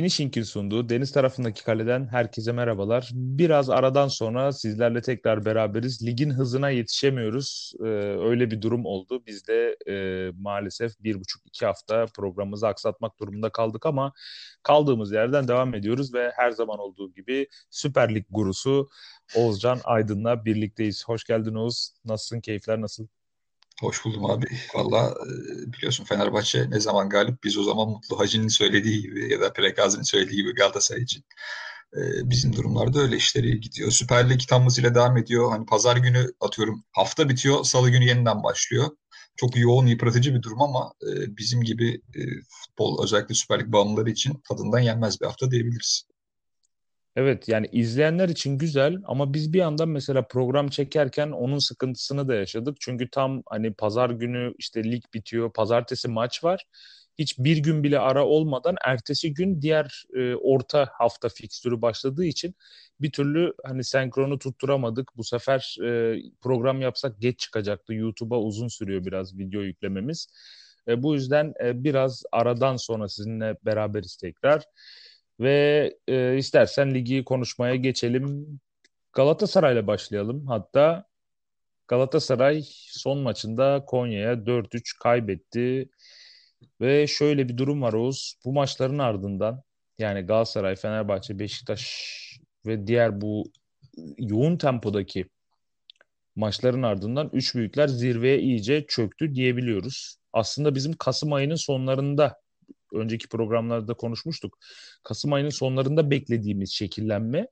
Finishing'in sunduğu deniz tarafındaki kaleden herkese merhabalar. Biraz aradan sonra sizlerle tekrar beraberiz. Ligin hızına yetişemiyoruz. Ee, öyle bir durum oldu. Biz de e, maalesef bir buçuk iki hafta programımızı aksatmak durumunda kaldık ama kaldığımız yerden devam ediyoruz ve her zaman olduğu gibi Süper Lig gurusu Oğuzcan Aydın'la birlikteyiz. Hoş geldin Oğuz. Nasılsın? Keyifler nasıl? Hoş buldum abi. Valla e, biliyorsun Fenerbahçe ne zaman galip biz o zaman Mutlu Hacı'nın söylediği gibi ya da Prekazi'nin söylediği gibi Galatasaray için. E, bizim durumlarda öyle işleri gidiyor. Süper Lig tam hızıyla devam ediyor. Hani pazar günü atıyorum hafta bitiyor, salı günü yeniden başlıyor. Çok yoğun, yıpratıcı bir durum ama e, bizim gibi futbol özellikle Süper Lig bağımlıları için tadından yenmez bir hafta diyebiliriz. Evet yani izleyenler için güzel ama biz bir yandan mesela program çekerken onun sıkıntısını da yaşadık. Çünkü tam hani pazar günü işte lig bitiyor, pazartesi maç var. Hiç bir gün bile ara olmadan ertesi gün diğer e, orta hafta fikstürü başladığı için bir türlü hani senkronu tutturamadık. Bu sefer e, program yapsak geç çıkacaktı. YouTube'a uzun sürüyor biraz video yüklememiz. E, bu yüzden e, biraz aradan sonra sizinle beraberiz tekrar. Ve e, istersen ligi konuşmaya geçelim. Galatasaray'la başlayalım. Hatta Galatasaray son maçında Konya'ya 4-3 kaybetti. Ve şöyle bir durum var Oğuz. Bu maçların ardından yani Galatasaray, Fenerbahçe, Beşiktaş ve diğer bu yoğun tempodaki maçların ardından üç büyükler zirveye iyice çöktü diyebiliyoruz. Aslında bizim Kasım ayının sonlarında önceki programlarda konuşmuştuk. Kasım ayının sonlarında beklediğimiz şekillenme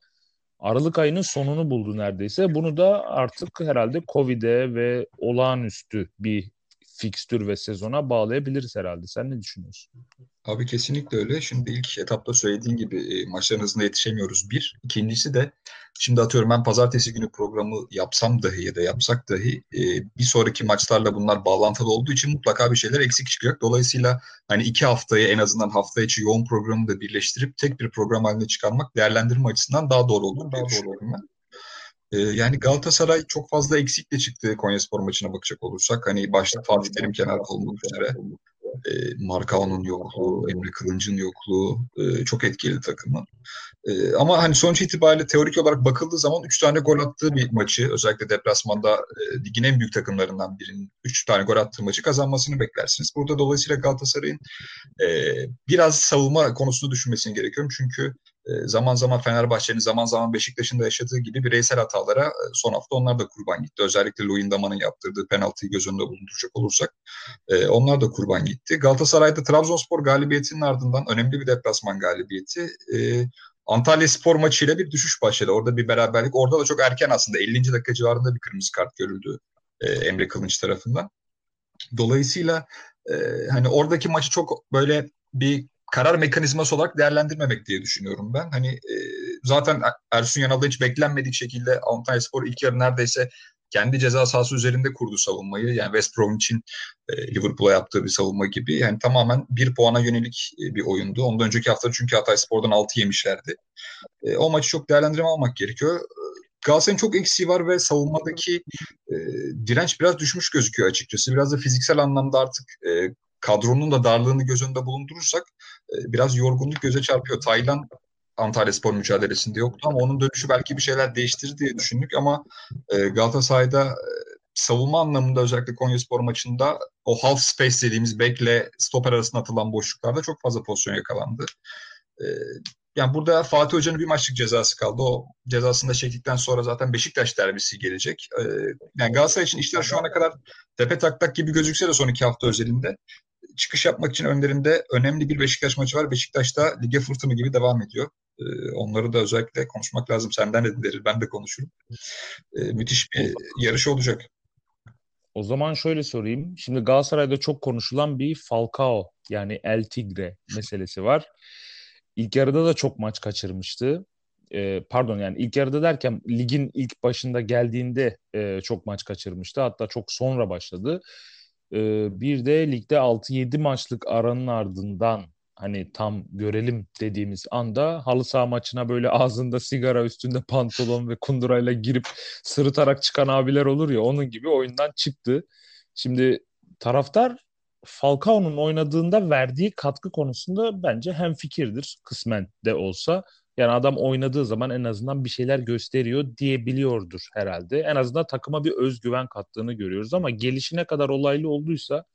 Aralık ayının sonunu buldu neredeyse. Bunu da artık herhalde Covid'e ve olağanüstü bir fikstür ve sezona bağlayabiliriz herhalde. Sen ne düşünüyorsun? Abi kesinlikle öyle. Şimdi ilk etapta söylediğin gibi e, maçların hızında yetişemiyoruz bir. İkincisi de şimdi atıyorum ben pazartesi günü programı yapsam dahi ya da yapsak dahi e, bir sonraki maçlarla bunlar bağlantılı olduğu için mutlaka bir şeyler eksik çıkacak. Dolayısıyla hani iki haftayı en azından hafta içi yoğun programı da birleştirip tek bir program haline çıkarmak değerlendirme açısından daha doğru olur diye düşünüyorum ben. Ee, yani Galatasaray çok fazla eksikle çıktı Konyaspor maçına bakacak olursak. Hani başta Fatih Terim kenarda olmak üzere e, Markao'nun yokluğu, Emre Kılınç'ın yokluğu e, çok etkili takımın. E, ama hani sonuç itibariyle teorik olarak bakıldığı zaman 3 tane gol attığı bir maçı özellikle deplasmanda e, ligin en büyük takımlarından birinin 3 tane gol attığı maçı kazanmasını beklersiniz. Burada dolayısıyla Galatasaray'ın e, biraz savunma konusunu düşünmesini gerekiyorum. Çünkü e, zaman zaman Fenerbahçe'nin zaman zaman Beşiktaş'ın da yaşadığı gibi bireysel hatalara e, son hafta onlar da kurban gitti. Özellikle Luyendama'nın yaptırdığı penaltıyı göz önünde bulunduracak olursak e, onlar da kurban gitti. Galatasaray'da Trabzonspor galibiyetinin ardından önemli bir deplasman galibiyeti. Antalya Spor maçıyla bir düşüş başladı. Orada bir beraberlik. Orada da çok erken aslında 50. dakika civarında bir kırmızı kart görüldü Emre Kılınç tarafından. Dolayısıyla hani oradaki maçı çok böyle bir karar mekanizması olarak değerlendirmemek diye düşünüyorum ben. Hani e, zaten Ersun Yanal'da hiç beklenmedik şekilde Antalya Spor ilk yarı neredeyse kendi ceza sahası üzerinde kurdu savunmayı. Yani West Bromwich'in e, Liverpool'a yaptığı bir savunma gibi. Yani tamamen bir puana yönelik e, bir oyundu. Ondan önceki hafta çünkü Hatay Spor'dan 6 yemişlerdi. E, o maçı çok değerlendirme almak gerekiyor. Galatasaray'ın çok eksiği var ve savunmadaki e, direnç biraz düşmüş gözüküyor açıkçası. Biraz da fiziksel anlamda artık e, kadronun da darlığını göz önünde bulundurursak e, biraz yorgunluk göze çarpıyor. Taylan Antalya Spor mücadelesinde yoktu ama onun dönüşü belki bir şeyler değiştirir diye düşündük ama e, Galatasaray'da e, savunma anlamında özellikle Konya Spor maçında o half space dediğimiz bekle stoper arasında atılan boşluklarda çok fazla pozisyon yakalandı. yani burada Fatih Hoca'nın bir maçlık cezası kaldı. O cezasını da çektikten sonra zaten Beşiktaş derbisi gelecek. yani Galatasaray için işler şu ana kadar tepe tak tak gibi gözükse de son iki hafta özelinde çıkış yapmak için önlerinde önemli bir Beşiktaş maçı var. Beşiktaş da lige fırtına gibi devam ediyor. Ee, onları da özellikle konuşmak lazım. Senden de derir, ben de konuşurum. Ee, müthiş bir yarış olacak. O zaman şöyle sorayım. Şimdi Galatasaray'da çok konuşulan bir Falcao yani El Tigre meselesi var. İlk yarıda da çok maç kaçırmıştı. Ee, pardon yani ilk yarıda derken ligin ilk başında geldiğinde e, çok maç kaçırmıştı. Hatta çok sonra başladı. Ee, bir de ligde 6-7 maçlık aranın ardından hani tam görelim dediğimiz anda halı saha maçına böyle ağzında sigara üstünde pantolon ve kundurayla girip sırıtarak çıkan abiler olur ya onun gibi oyundan çıktı. Şimdi taraftar Falcao'nun oynadığında verdiği katkı konusunda bence hem fikirdir kısmen de olsa. Yani adam oynadığı zaman en azından bir şeyler gösteriyor diyebiliyordur herhalde. En azından takıma bir özgüven kattığını görüyoruz ama gelişi ne kadar olaylı olduysa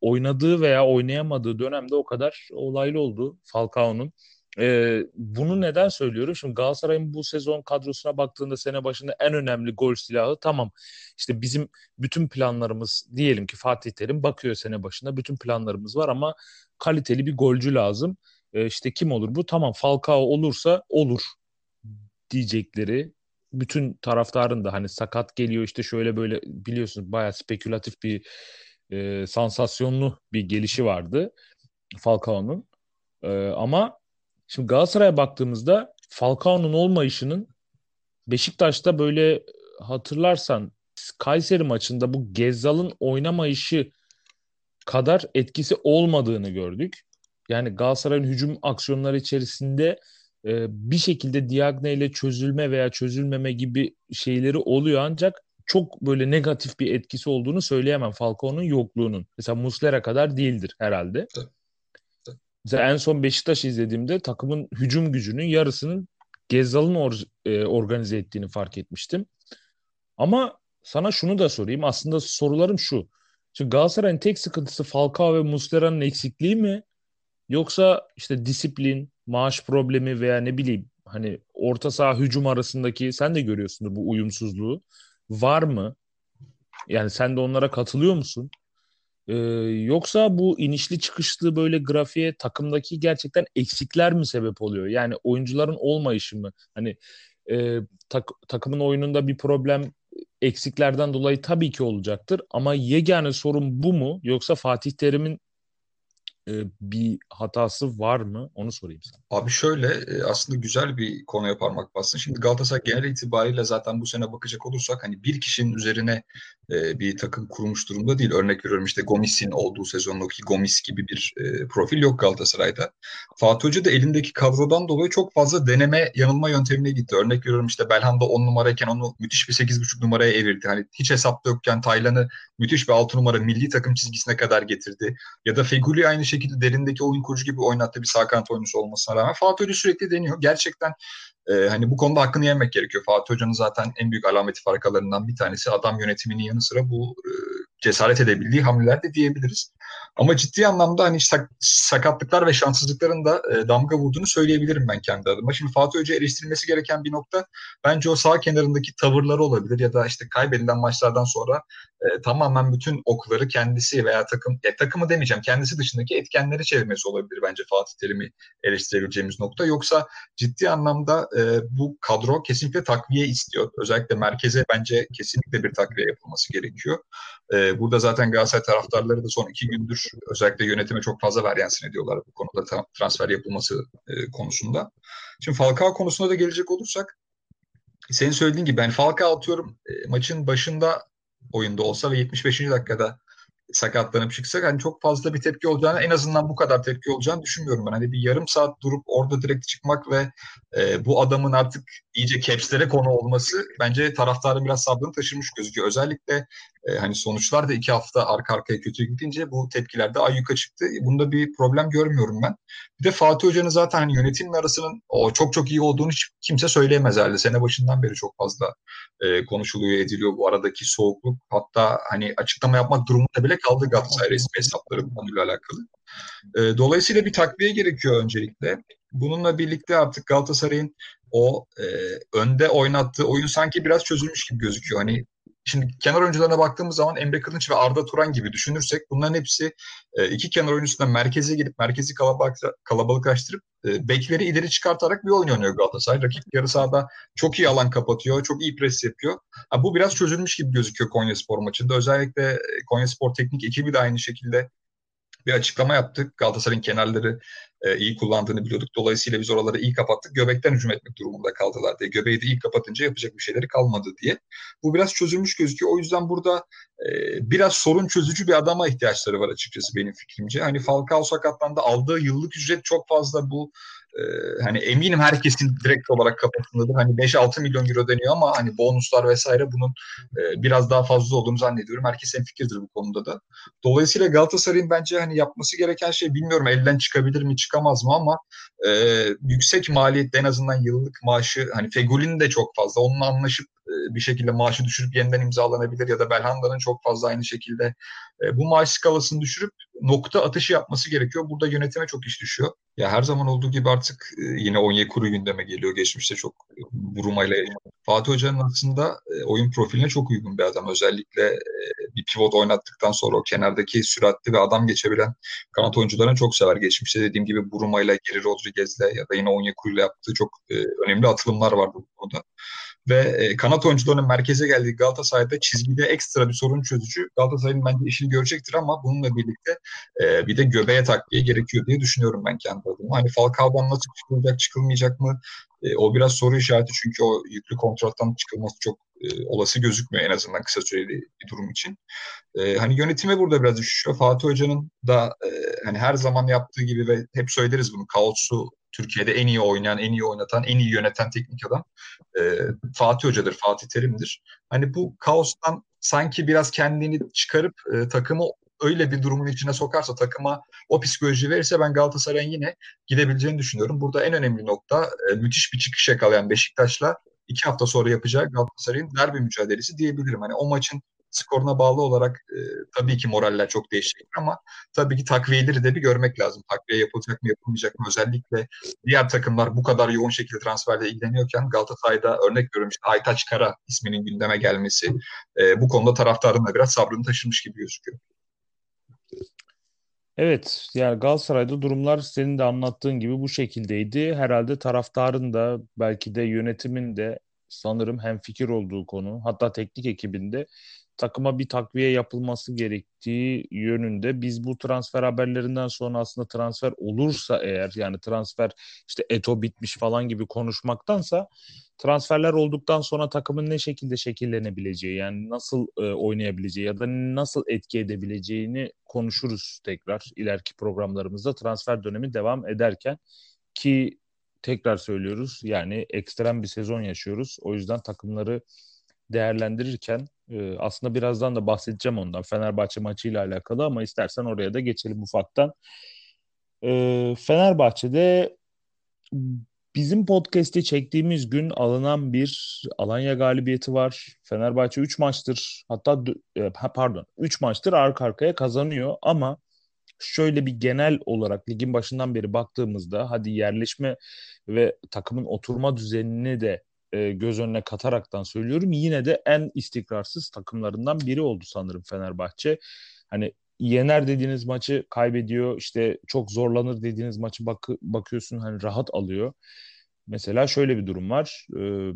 oynadığı veya oynayamadığı dönemde o kadar olaylı oldu Falcao'nun. Ee, bunu neden söylüyorum? Şimdi Galatasaray'ın bu sezon kadrosuna baktığında sene başında en önemli gol silahı tamam. İşte bizim bütün planlarımız diyelim ki Fatih Terim bakıyor sene başında bütün planlarımız var ama kaliteli bir golcü lazım. Ee, işte kim olur bu? Tamam Falcao olursa olur diyecekleri bütün taraftarın da hani sakat geliyor işte şöyle böyle biliyorsunuz bayağı spekülatif bir e, sansasyonlu bir gelişi vardı Falcao'nun. E, ama şimdi Galatasaray'a baktığımızda Falcao'nun olmayışının Beşiktaş'ta böyle hatırlarsan Kayseri maçında bu Gezzal'ın oynamayışı kadar etkisi olmadığını gördük. Yani Galatasaray'ın hücum aksiyonları içerisinde e, bir şekilde Diagne ile çözülme veya çözülmeme gibi şeyleri oluyor ancak çok böyle negatif bir etkisi olduğunu söyleyemem Falcao'nun yokluğunun. Mesela Muslera kadar değildir herhalde. Mesela en son Beşiktaş izlediğimde takımın hücum gücünün yarısının Gezzal'ın or- e, organize ettiğini fark etmiştim. Ama sana şunu da sorayım. Aslında sorularım şu. Şimdi Galatasaray'ın tek sıkıntısı Falcao ve Muslera'nın eksikliği mi? Yoksa işte disiplin, maaş problemi veya ne bileyim hani orta saha hücum arasındaki sen de görüyorsundur bu uyumsuzluğu var mı? Yani sen de onlara katılıyor musun? Ee, yoksa bu inişli çıkışlı böyle grafiğe takımdaki gerçekten eksikler mi sebep oluyor? Yani oyuncuların olmayışı mı? Hani e, tak, takımın oyununda bir problem eksiklerden dolayı tabii ki olacaktır. Ama yegane sorun bu mu? Yoksa Fatih Terim'in e, bir hatası var mı? Onu sorayım sana. Abi şöyle e, aslında güzel bir konuya parmak bastın. Şimdi Galatasaray genel itibariyle zaten bu sene bakacak olursak hani bir kişinin üzerine e, bir takım kurmuş durumda değil. Örnek veriyorum işte Gomis'in olduğu sezondaki Gomis gibi bir profil yok Galatasaray'da. Fatih Hoca da elindeki kadrodan dolayı çok fazla deneme yanılma yöntemine gitti. Örnek veriyorum işte Belhanda 10 numarayken onu müthiş bir 8,5 numaraya evirdi. Hani hiç hesapta yokken Taylan'ı müthiş bir 6 numara milli takım çizgisine kadar getirdi. Ya da Feguli aynı şekilde derindeki oyun kurucu gibi oynattı bir sağ kanat oyuncusu olmasına rağmen Fatih Hoca sürekli deniyor. Gerçekten e, hani bu konuda hakkını yemek gerekiyor. Fatih Hoca'nın zaten en büyük alameti farkalarından bir tanesi adam yönetiminin yanı sıra bu e, cesaret edebildiği hamleler de diyebiliriz. Ama ciddi anlamda hani sak, sakatlıklar ve şanssızlıkların da e, damga vurduğunu söyleyebilirim ben kendi adıma. Şimdi Fatih Hoca eleştirilmesi gereken bir nokta bence o sağ kenarındaki tavırları olabilir ya da işte kaybedilen maçlardan sonra e, tamamen bütün okları kendisi veya takım e, takımı demeyeceğim kendisi dışındaki etkenleri çevirmesi olabilir bence Fatih Terim'i eleştirebileceğimiz nokta. Yoksa ciddi anlamda e, bu kadro kesinlikle takviye istiyor. Özellikle merkeze bence kesinlikle bir takviye yapılması gerekiyor. E, burada zaten Galatasaray taraftarları da son iki gündür özellikle yönetime çok fazla veryansın ediyorlar bu konuda transfer yapılması e, konusunda. Şimdi Falcao konusunda da gelecek olursak senin söylediğin gibi ben Falcao atıyorum e, maçın başında oyunda olsa ve 75. dakikada sakatlanıp çıksak hani çok fazla bir tepki olacağını en azından bu kadar tepki olacağını düşünmüyorum ben. Hani bir yarım saat durup orada direkt çıkmak ve e, bu adamın artık iyice capslere konu olması bence taraftarın biraz sabrını taşırmış gözüküyor. Özellikle e, hani sonuçlar da iki hafta arka arkaya kötü gidince bu tepkiler de ayyuka çıktı. Bunda bir problem görmüyorum ben. Bir de Fatih Hoca'nın zaten hani yönetimle arasının o çok çok iyi olduğunu hiç kimse söyleyemez herhalde. Sene başından beri çok fazla e, konuşuluyor, ediliyor bu aradaki soğukluk. Hatta hani açıklama yapmak durumunda bile kaldı Galatasaray resmi hesapları bu alakalı. E, dolayısıyla bir takviye gerekiyor öncelikle. Bununla birlikte artık Galatasaray'ın o e, önde oynattığı oyun sanki biraz çözülmüş gibi gözüküyor. Hani Şimdi kenar oyuncularına baktığımız zaman Emre Kılınç ve Arda Turan gibi düşünürsek bunların hepsi e, iki kenar oyuncusundan merkeze gelip merkezi kalabalık, kalabalıklaştırıp e, bekleri ileri çıkartarak bir oyun oynuyor Galatasaray. Rakip yarı sahada çok iyi alan kapatıyor, çok iyi pres yapıyor. Ha, bu biraz çözülmüş gibi gözüküyor Konya Spor maçında. Özellikle e, Konya Spor teknik ekibi de aynı şekilde bir açıklama yaptık. Galatasaray'ın kenarları e, iyi kullandığını biliyorduk. Dolayısıyla biz oraları iyi kapattık. Göbekten hücum etmek durumunda kaldılar diye. Göbeği de iyi kapatınca yapacak bir şeyleri kalmadı diye. Bu biraz çözülmüş gözüküyor. O yüzden burada e, biraz sorun çözücü bir adama ihtiyaçları var açıkçası benim fikrimce. Hani Falcao sakatlandı aldığı yıllık ücret çok fazla bu e, hani eminim herkesin direkt olarak kafasındadır. Hani 5-6 milyon euro deniyor ama hani bonuslar vesaire bunun e, biraz daha fazla olduğunu zannediyorum. Herkes en fikirdir bu konuda da. Dolayısıyla Galatasaray'ın bence hani yapması gereken şey bilmiyorum elden çıkabilir mi çıkamaz mı ama e, yüksek maliyette en azından yıllık maaşı hani Fegül'ün de çok fazla onunla anlaşıp bir şekilde maaşı düşürüp yeniden imzalanabilir ya da Belhanda'nın çok fazla aynı şekilde e, bu maaş skalasını düşürüp nokta atışı yapması gerekiyor. Burada yönetime çok iş düşüyor. Ya her zaman olduğu gibi artık e, yine Onyekuru gündeme geliyor. Geçmişte çok Buruma ile Fatih Hoca'nın aslında oyun profiline çok uygun bir adam. Özellikle bir pivot oynattıktan sonra o kenardaki süratli ve adam geçebilen kanat oyuncularını çok sever. Geçmişte dediğim gibi Buruma ile Geri Rodriguez'le ya da yine Onyekuru ile yaptığı çok önemli atılımlar vardı bu konuda ve e, kanat oyuncularının merkeze geldiği Galatasaray'da çizgide ekstra bir sorun çözücü. Galatasaray'ın bence işini görecektir ama bununla birlikte e, bir de göbeğe takviye gerekiyor diye düşünüyorum ben kendi adıma. Hani Falcao'dan nasıl çıkılacak, çıkılmayacak mı? E, o biraz soru işareti çünkü o yüklü kontrattan çıkılması çok e, olası gözükmüyor en azından kısa süreli bir durum için. E, hani yönetime burada biraz düşüyor. Fatih Hoca'nın da e, hani her zaman yaptığı gibi ve hep söyleriz bunu kaosu Türkiye'de en iyi oynayan, en iyi oynatan, en iyi yöneten teknik adam e, Fatih Hoca'dır, Fatih Terim'dir. Hani bu kaostan sanki biraz kendini çıkarıp e, takımı öyle bir durumun içine sokarsa takıma o psikoloji verirse ben Galatasaray'ın yine gidebileceğini düşünüyorum. Burada en önemli nokta e, müthiş bir çıkış yakalayan Beşiktaş'la iki hafta sonra yapacağı Galatasaray'ın derbi mücadelesi diyebilirim. Hani o maçın skoruna bağlı olarak e, tabii ki moraller çok değişecek ama tabii ki takviyeleri de bir görmek lazım. Takviye yapılacak mı yapılmayacak mı? Özellikle diğer takımlar bu kadar yoğun şekilde transferle ilgileniyorken Galatasaray'da örnek veriyorum işte Aytaç Kara isminin gündeme gelmesi e, bu konuda taraftarın da biraz sabrını taşımış gibi gözüküyor. Evet yani Galatasaray'da durumlar senin de anlattığın gibi bu şekildeydi. Herhalde taraftarın da belki de yönetimin de sanırım hem fikir olduğu konu hatta teknik ekibinde takıma bir takviye yapılması gerektiği yönünde. Biz bu transfer haberlerinden sonra aslında transfer olursa eğer yani transfer işte Eto bitmiş falan gibi konuşmaktansa transferler olduktan sonra takımın ne şekilde şekillenebileceği yani nasıl e, oynayabileceği ya da nasıl etki edebileceğini konuşuruz tekrar ileriki programlarımızda transfer dönemi devam ederken ki tekrar söylüyoruz yani ekstrem bir sezon yaşıyoruz. O yüzden takımları değerlendirirken e, aslında birazdan da bahsedeceğim ondan Fenerbahçe maçıyla alakalı ama istersen oraya da geçelim ufaktan. E, Fenerbahçe'de bizim podcast'i çektiğimiz gün alınan bir Alanya galibiyeti var. Fenerbahçe 3 maçtır hatta e, pardon 3 maçtır arka arkaya kazanıyor ama şöyle bir genel olarak ligin başından beri baktığımızda hadi yerleşme ve takımın oturma düzenini de e, göz önüne kataraktan söylüyorum. Yine de en istikrarsız takımlarından biri oldu sanırım Fenerbahçe. Hani yener dediğiniz maçı kaybediyor. İşte çok zorlanır dediğiniz maçı bak bakıyorsun hani rahat alıyor. Mesela şöyle bir durum var. Ee,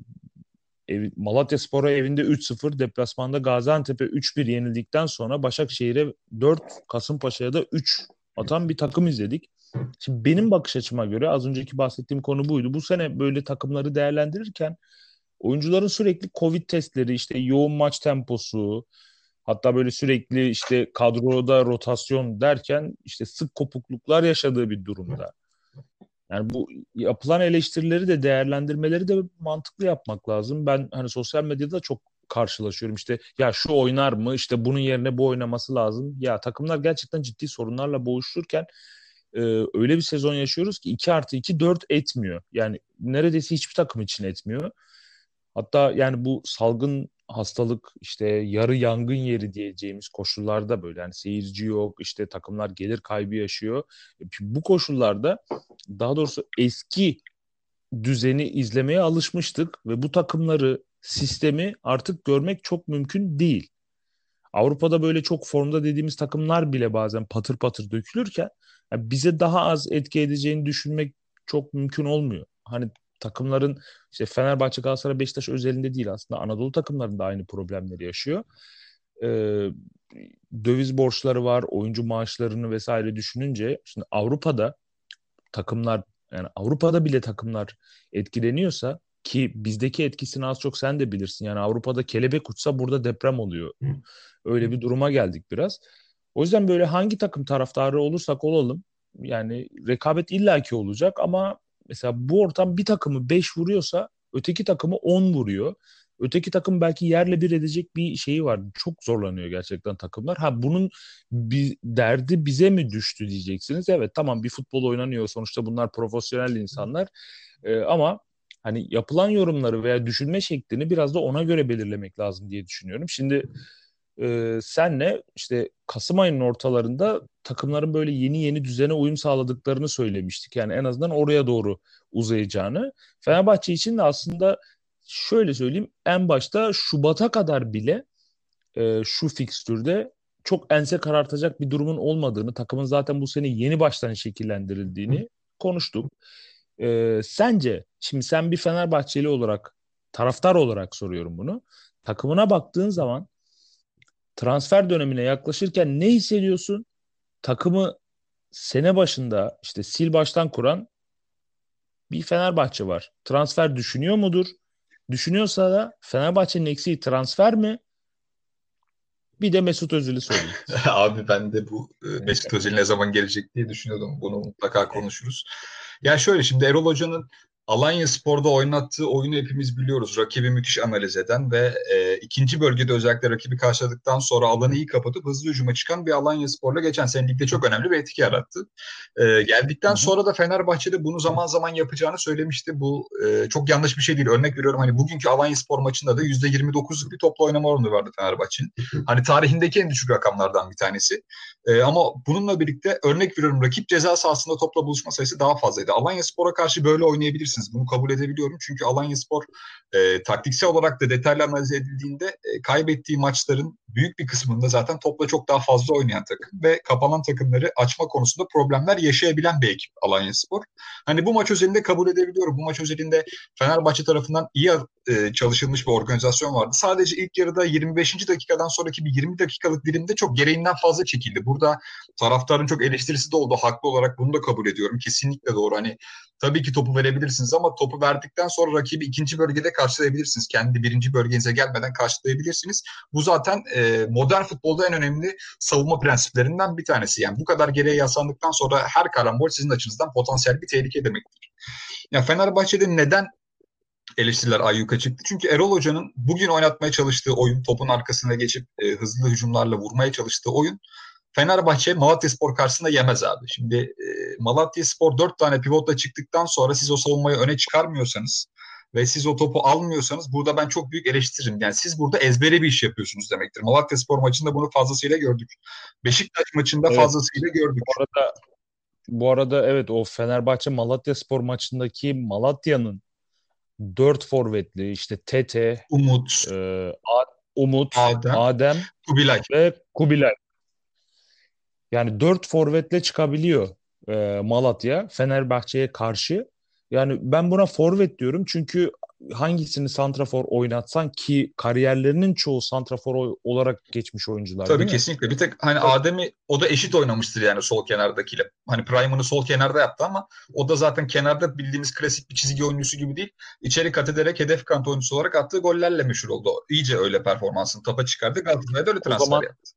ev, Malatya Spor'a evinde 3-0, deplasmanda Gaziantep'e 3-1 yenildikten sonra Başakşehir'e 4, Kasımpaşa'ya da 3 atan bir takım izledik. Şimdi benim bakış açıma göre az önceki bahsettiğim konu buydu. Bu sene böyle takımları değerlendirirken oyuncuların sürekli Covid testleri, işte yoğun maç temposu, hatta böyle sürekli işte kadroda rotasyon derken işte sık kopukluklar yaşadığı bir durumda. Yani bu yapılan eleştirileri de değerlendirmeleri de mantıklı yapmak lazım. Ben hani sosyal medyada çok karşılaşıyorum. İşte ya şu oynar mı? İşte bunun yerine bu oynaması lazım. Ya takımlar gerçekten ciddi sorunlarla boğuşurken e, öyle bir sezon yaşıyoruz ki 2 artı 2 4 etmiyor. Yani neredeyse hiçbir takım için etmiyor. Hatta yani bu salgın hastalık işte yarı yangın yeri diyeceğimiz koşullarda böyle yani seyirci yok işte takımlar gelir kaybı yaşıyor. E, bu koşullarda daha doğrusu eski düzeni izlemeye alışmıştık ve bu takımları sistemi artık görmek çok mümkün değil. Avrupa'da böyle çok formda dediğimiz takımlar bile bazen patır patır dökülürken yani bize daha az etki edeceğini düşünmek çok mümkün olmuyor. Hani takımların işte Fenerbahçe, Galatasaray, Beşiktaş özelinde değil aslında Anadolu takımlarında aynı problemleri yaşıyor. Ee, döviz borçları var, oyuncu maaşlarını vesaire düşününce şimdi Avrupa'da takımlar yani Avrupa'da bile takımlar etkileniyorsa ki bizdeki etkisini az çok sen de bilirsin. Yani Avrupa'da kelebek uçsa burada deprem oluyor. Öyle bir duruma geldik biraz. O yüzden böyle hangi takım taraftarı olursak olalım yani rekabet illaki olacak ama mesela bu ortam bir takımı 5 vuruyorsa öteki takımı 10 vuruyor. Öteki takım belki yerle bir edecek bir şeyi var. Çok zorlanıyor gerçekten takımlar. Ha bunun bir derdi bize mi düştü diyeceksiniz. Evet tamam bir futbol oynanıyor. Sonuçta bunlar profesyonel insanlar. Ee, ama hani yapılan yorumları veya düşünme şeklini biraz da ona göre belirlemek lazım diye düşünüyorum. Şimdi e, senle işte Kasım ayının ortalarında takımların böyle yeni yeni düzene uyum sağladıklarını söylemiştik. Yani en azından oraya doğru uzayacağını. Fenerbahçe için de aslında şöyle söyleyeyim en başta Şubat'a kadar bile e, şu fikstürde çok ense karartacak bir durumun olmadığını, takımın zaten bu sene yeni baştan şekillendirildiğini konuştuk. E, sence şimdi sen bir Fenerbahçeli olarak taraftar olarak soruyorum bunu. Takımına baktığın zaman transfer dönemine yaklaşırken ne hissediyorsun? Takımı sene başında işte sil baştan kuran bir Fenerbahçe var. Transfer düşünüyor mudur? Düşünüyorsa da Fenerbahçe'nin eksiği transfer mi? Bir de Mesut Özil'i sorayım. Abi ben de bu e, Mesut Özil ne zaman gelecek diye düşünüyordum. Bunu mutlaka konuşuruz. Ya şöyle şimdi Erol Hoca'nın Alanya Spor'da oynattığı oyunu hepimiz biliyoruz. Rakibi müthiş analiz eden ve e, ikinci bölgede özellikle rakibi karşıladıktan sonra alanı iyi kapatıp hızlı hücuma çıkan bir Alanya Spor'la geçen sene ligde çok önemli bir etki yarattı. E, geldikten Hı-hı. sonra da Fenerbahçe'de bunu zaman zaman yapacağını söylemişti. Bu e, çok yanlış bir şey değil. Örnek veriyorum hani bugünkü Alanya Spor maçında da %29'luk bir toplu oynama oranı vardı Fenerbahçe'nin. Hani tarihindeki en düşük rakamlardan bir tanesi. E, ama bununla birlikte örnek veriyorum rakip ceza sahasında topla buluşma sayısı daha fazlaydı. Alanya Spor'a karşı böyle oynayabilirsiniz yapabilirsiniz. Bunu kabul edebiliyorum. Çünkü Alanya Spor e, taktiksel olarak da detaylı analiz edildiğinde e, kaybettiği maçların büyük bir kısmında zaten topla çok daha fazla oynayan takım ve kapanan takımları açma konusunda problemler yaşayabilen bir ekip Alanya Spor. Hani bu maç özelinde kabul edebiliyorum. Bu maç özelinde Fenerbahçe tarafından iyi e, çalışılmış bir organizasyon vardı. Sadece ilk yarıda 25. dakikadan sonraki bir 20 dakikalık dilimde çok gereğinden fazla çekildi. Burada taraftarın çok eleştirisi de oldu. Haklı olarak bunu da kabul ediyorum. Kesinlikle doğru. Hani tabii ki topu verebilirsiniz ama topu verdikten sonra rakibi ikinci bölgede karşılayabilirsiniz. Kendi birinci bölgenize gelmeden karşılayabilirsiniz. Bu zaten e, modern futbolda en önemli savunma prensiplerinden bir tanesi. Yani bu kadar geriye yaslandıktan sonra her karambol sizin açınızdan potansiyel bir tehlike demektir. Ya Fenerbahçe'de neden eleştiriler ayyuka çıktı. Çünkü Erol Hoca'nın bugün oynatmaya çalıştığı oyun, topun arkasına geçip e, hızlı hücumlarla vurmaya çalıştığı oyun Fenerbahçe Malatya Spor karşısında yemez abi. Şimdi e, Malatya Spor 4 tane pivotla çıktıktan sonra siz o savunmayı öne çıkarmıyorsanız ve siz o topu almıyorsanız burada ben çok büyük eleştiririm. Yani siz burada ezbere bir iş yapıyorsunuz demektir. Malatya Spor maçında bunu fazlasıyla gördük. Beşiktaş maçında evet. fazlasıyla gördük. Bu arada bu arada evet o Fenerbahçe Malatya Spor maçındaki Malatya'nın dört forvetli işte Tete, Umut, e, Umut, Adem, Adem Kubilay ve Kubilay. Yani dört forvetle çıkabiliyor e, Malatya Fenerbahçe'ye karşı. Yani ben buna forvet diyorum çünkü hangisini santrafor oynatsan ki kariyerlerinin çoğu santrafor olarak geçmiş oyuncular. Tabii kesinlikle. Bir tek hani Tabii. Adem'i o da eşit oynamıştır yani sol kenardakiyle. Hani Prime'ını sol kenarda yaptı ama o da zaten kenarda bildiğimiz klasik bir çizgi oyuncusu gibi değil. İçeri kat ederek hedef kant oyuncusu olarak attığı gollerle meşhur oldu. İyice öyle performansını tapa çıkardı. Galatasaray'da öyle transfer zaman, yaptı.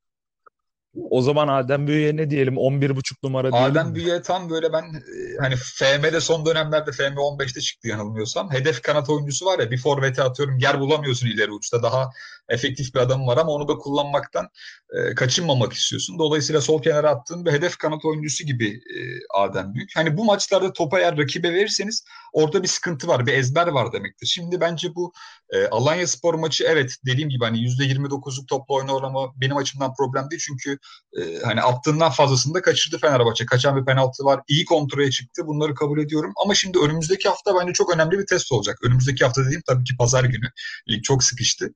O zaman Adem Büyü'ye ne diyelim? 11,5 numara diyelim Adem Büyü'ye tam böyle ben e, hani FM'de son dönemlerde FM 15'te çıktı yanılmıyorsam. Hedef kanat oyuncusu var ya bir forvete atıyorum yer bulamıyorsun ileri uçta. Daha efektif bir adam var ama onu da kullanmaktan e, kaçınmamak istiyorsun. Dolayısıyla sol kenara attığın bir hedef kanat oyuncusu gibi e, Adem Büyük. Hani bu maçlarda topa eğer rakibe verirseniz orada bir sıkıntı var, bir ezber var demektir. Şimdi bence bu e, Alanya Spor maçı evet dediğim gibi hani %29'luk topla oyna oranı benim açımdan problem değil. Çünkü e, hani attığından fazlasını da kaçırdı Fenerbahçe. Kaçan bir penaltı var. iyi kontrole çıktı. Bunları kabul ediyorum. Ama şimdi önümüzdeki hafta bence çok önemli bir test olacak. Önümüzdeki hafta dediğim tabii ki pazar günü. Lig çok sıkıştı.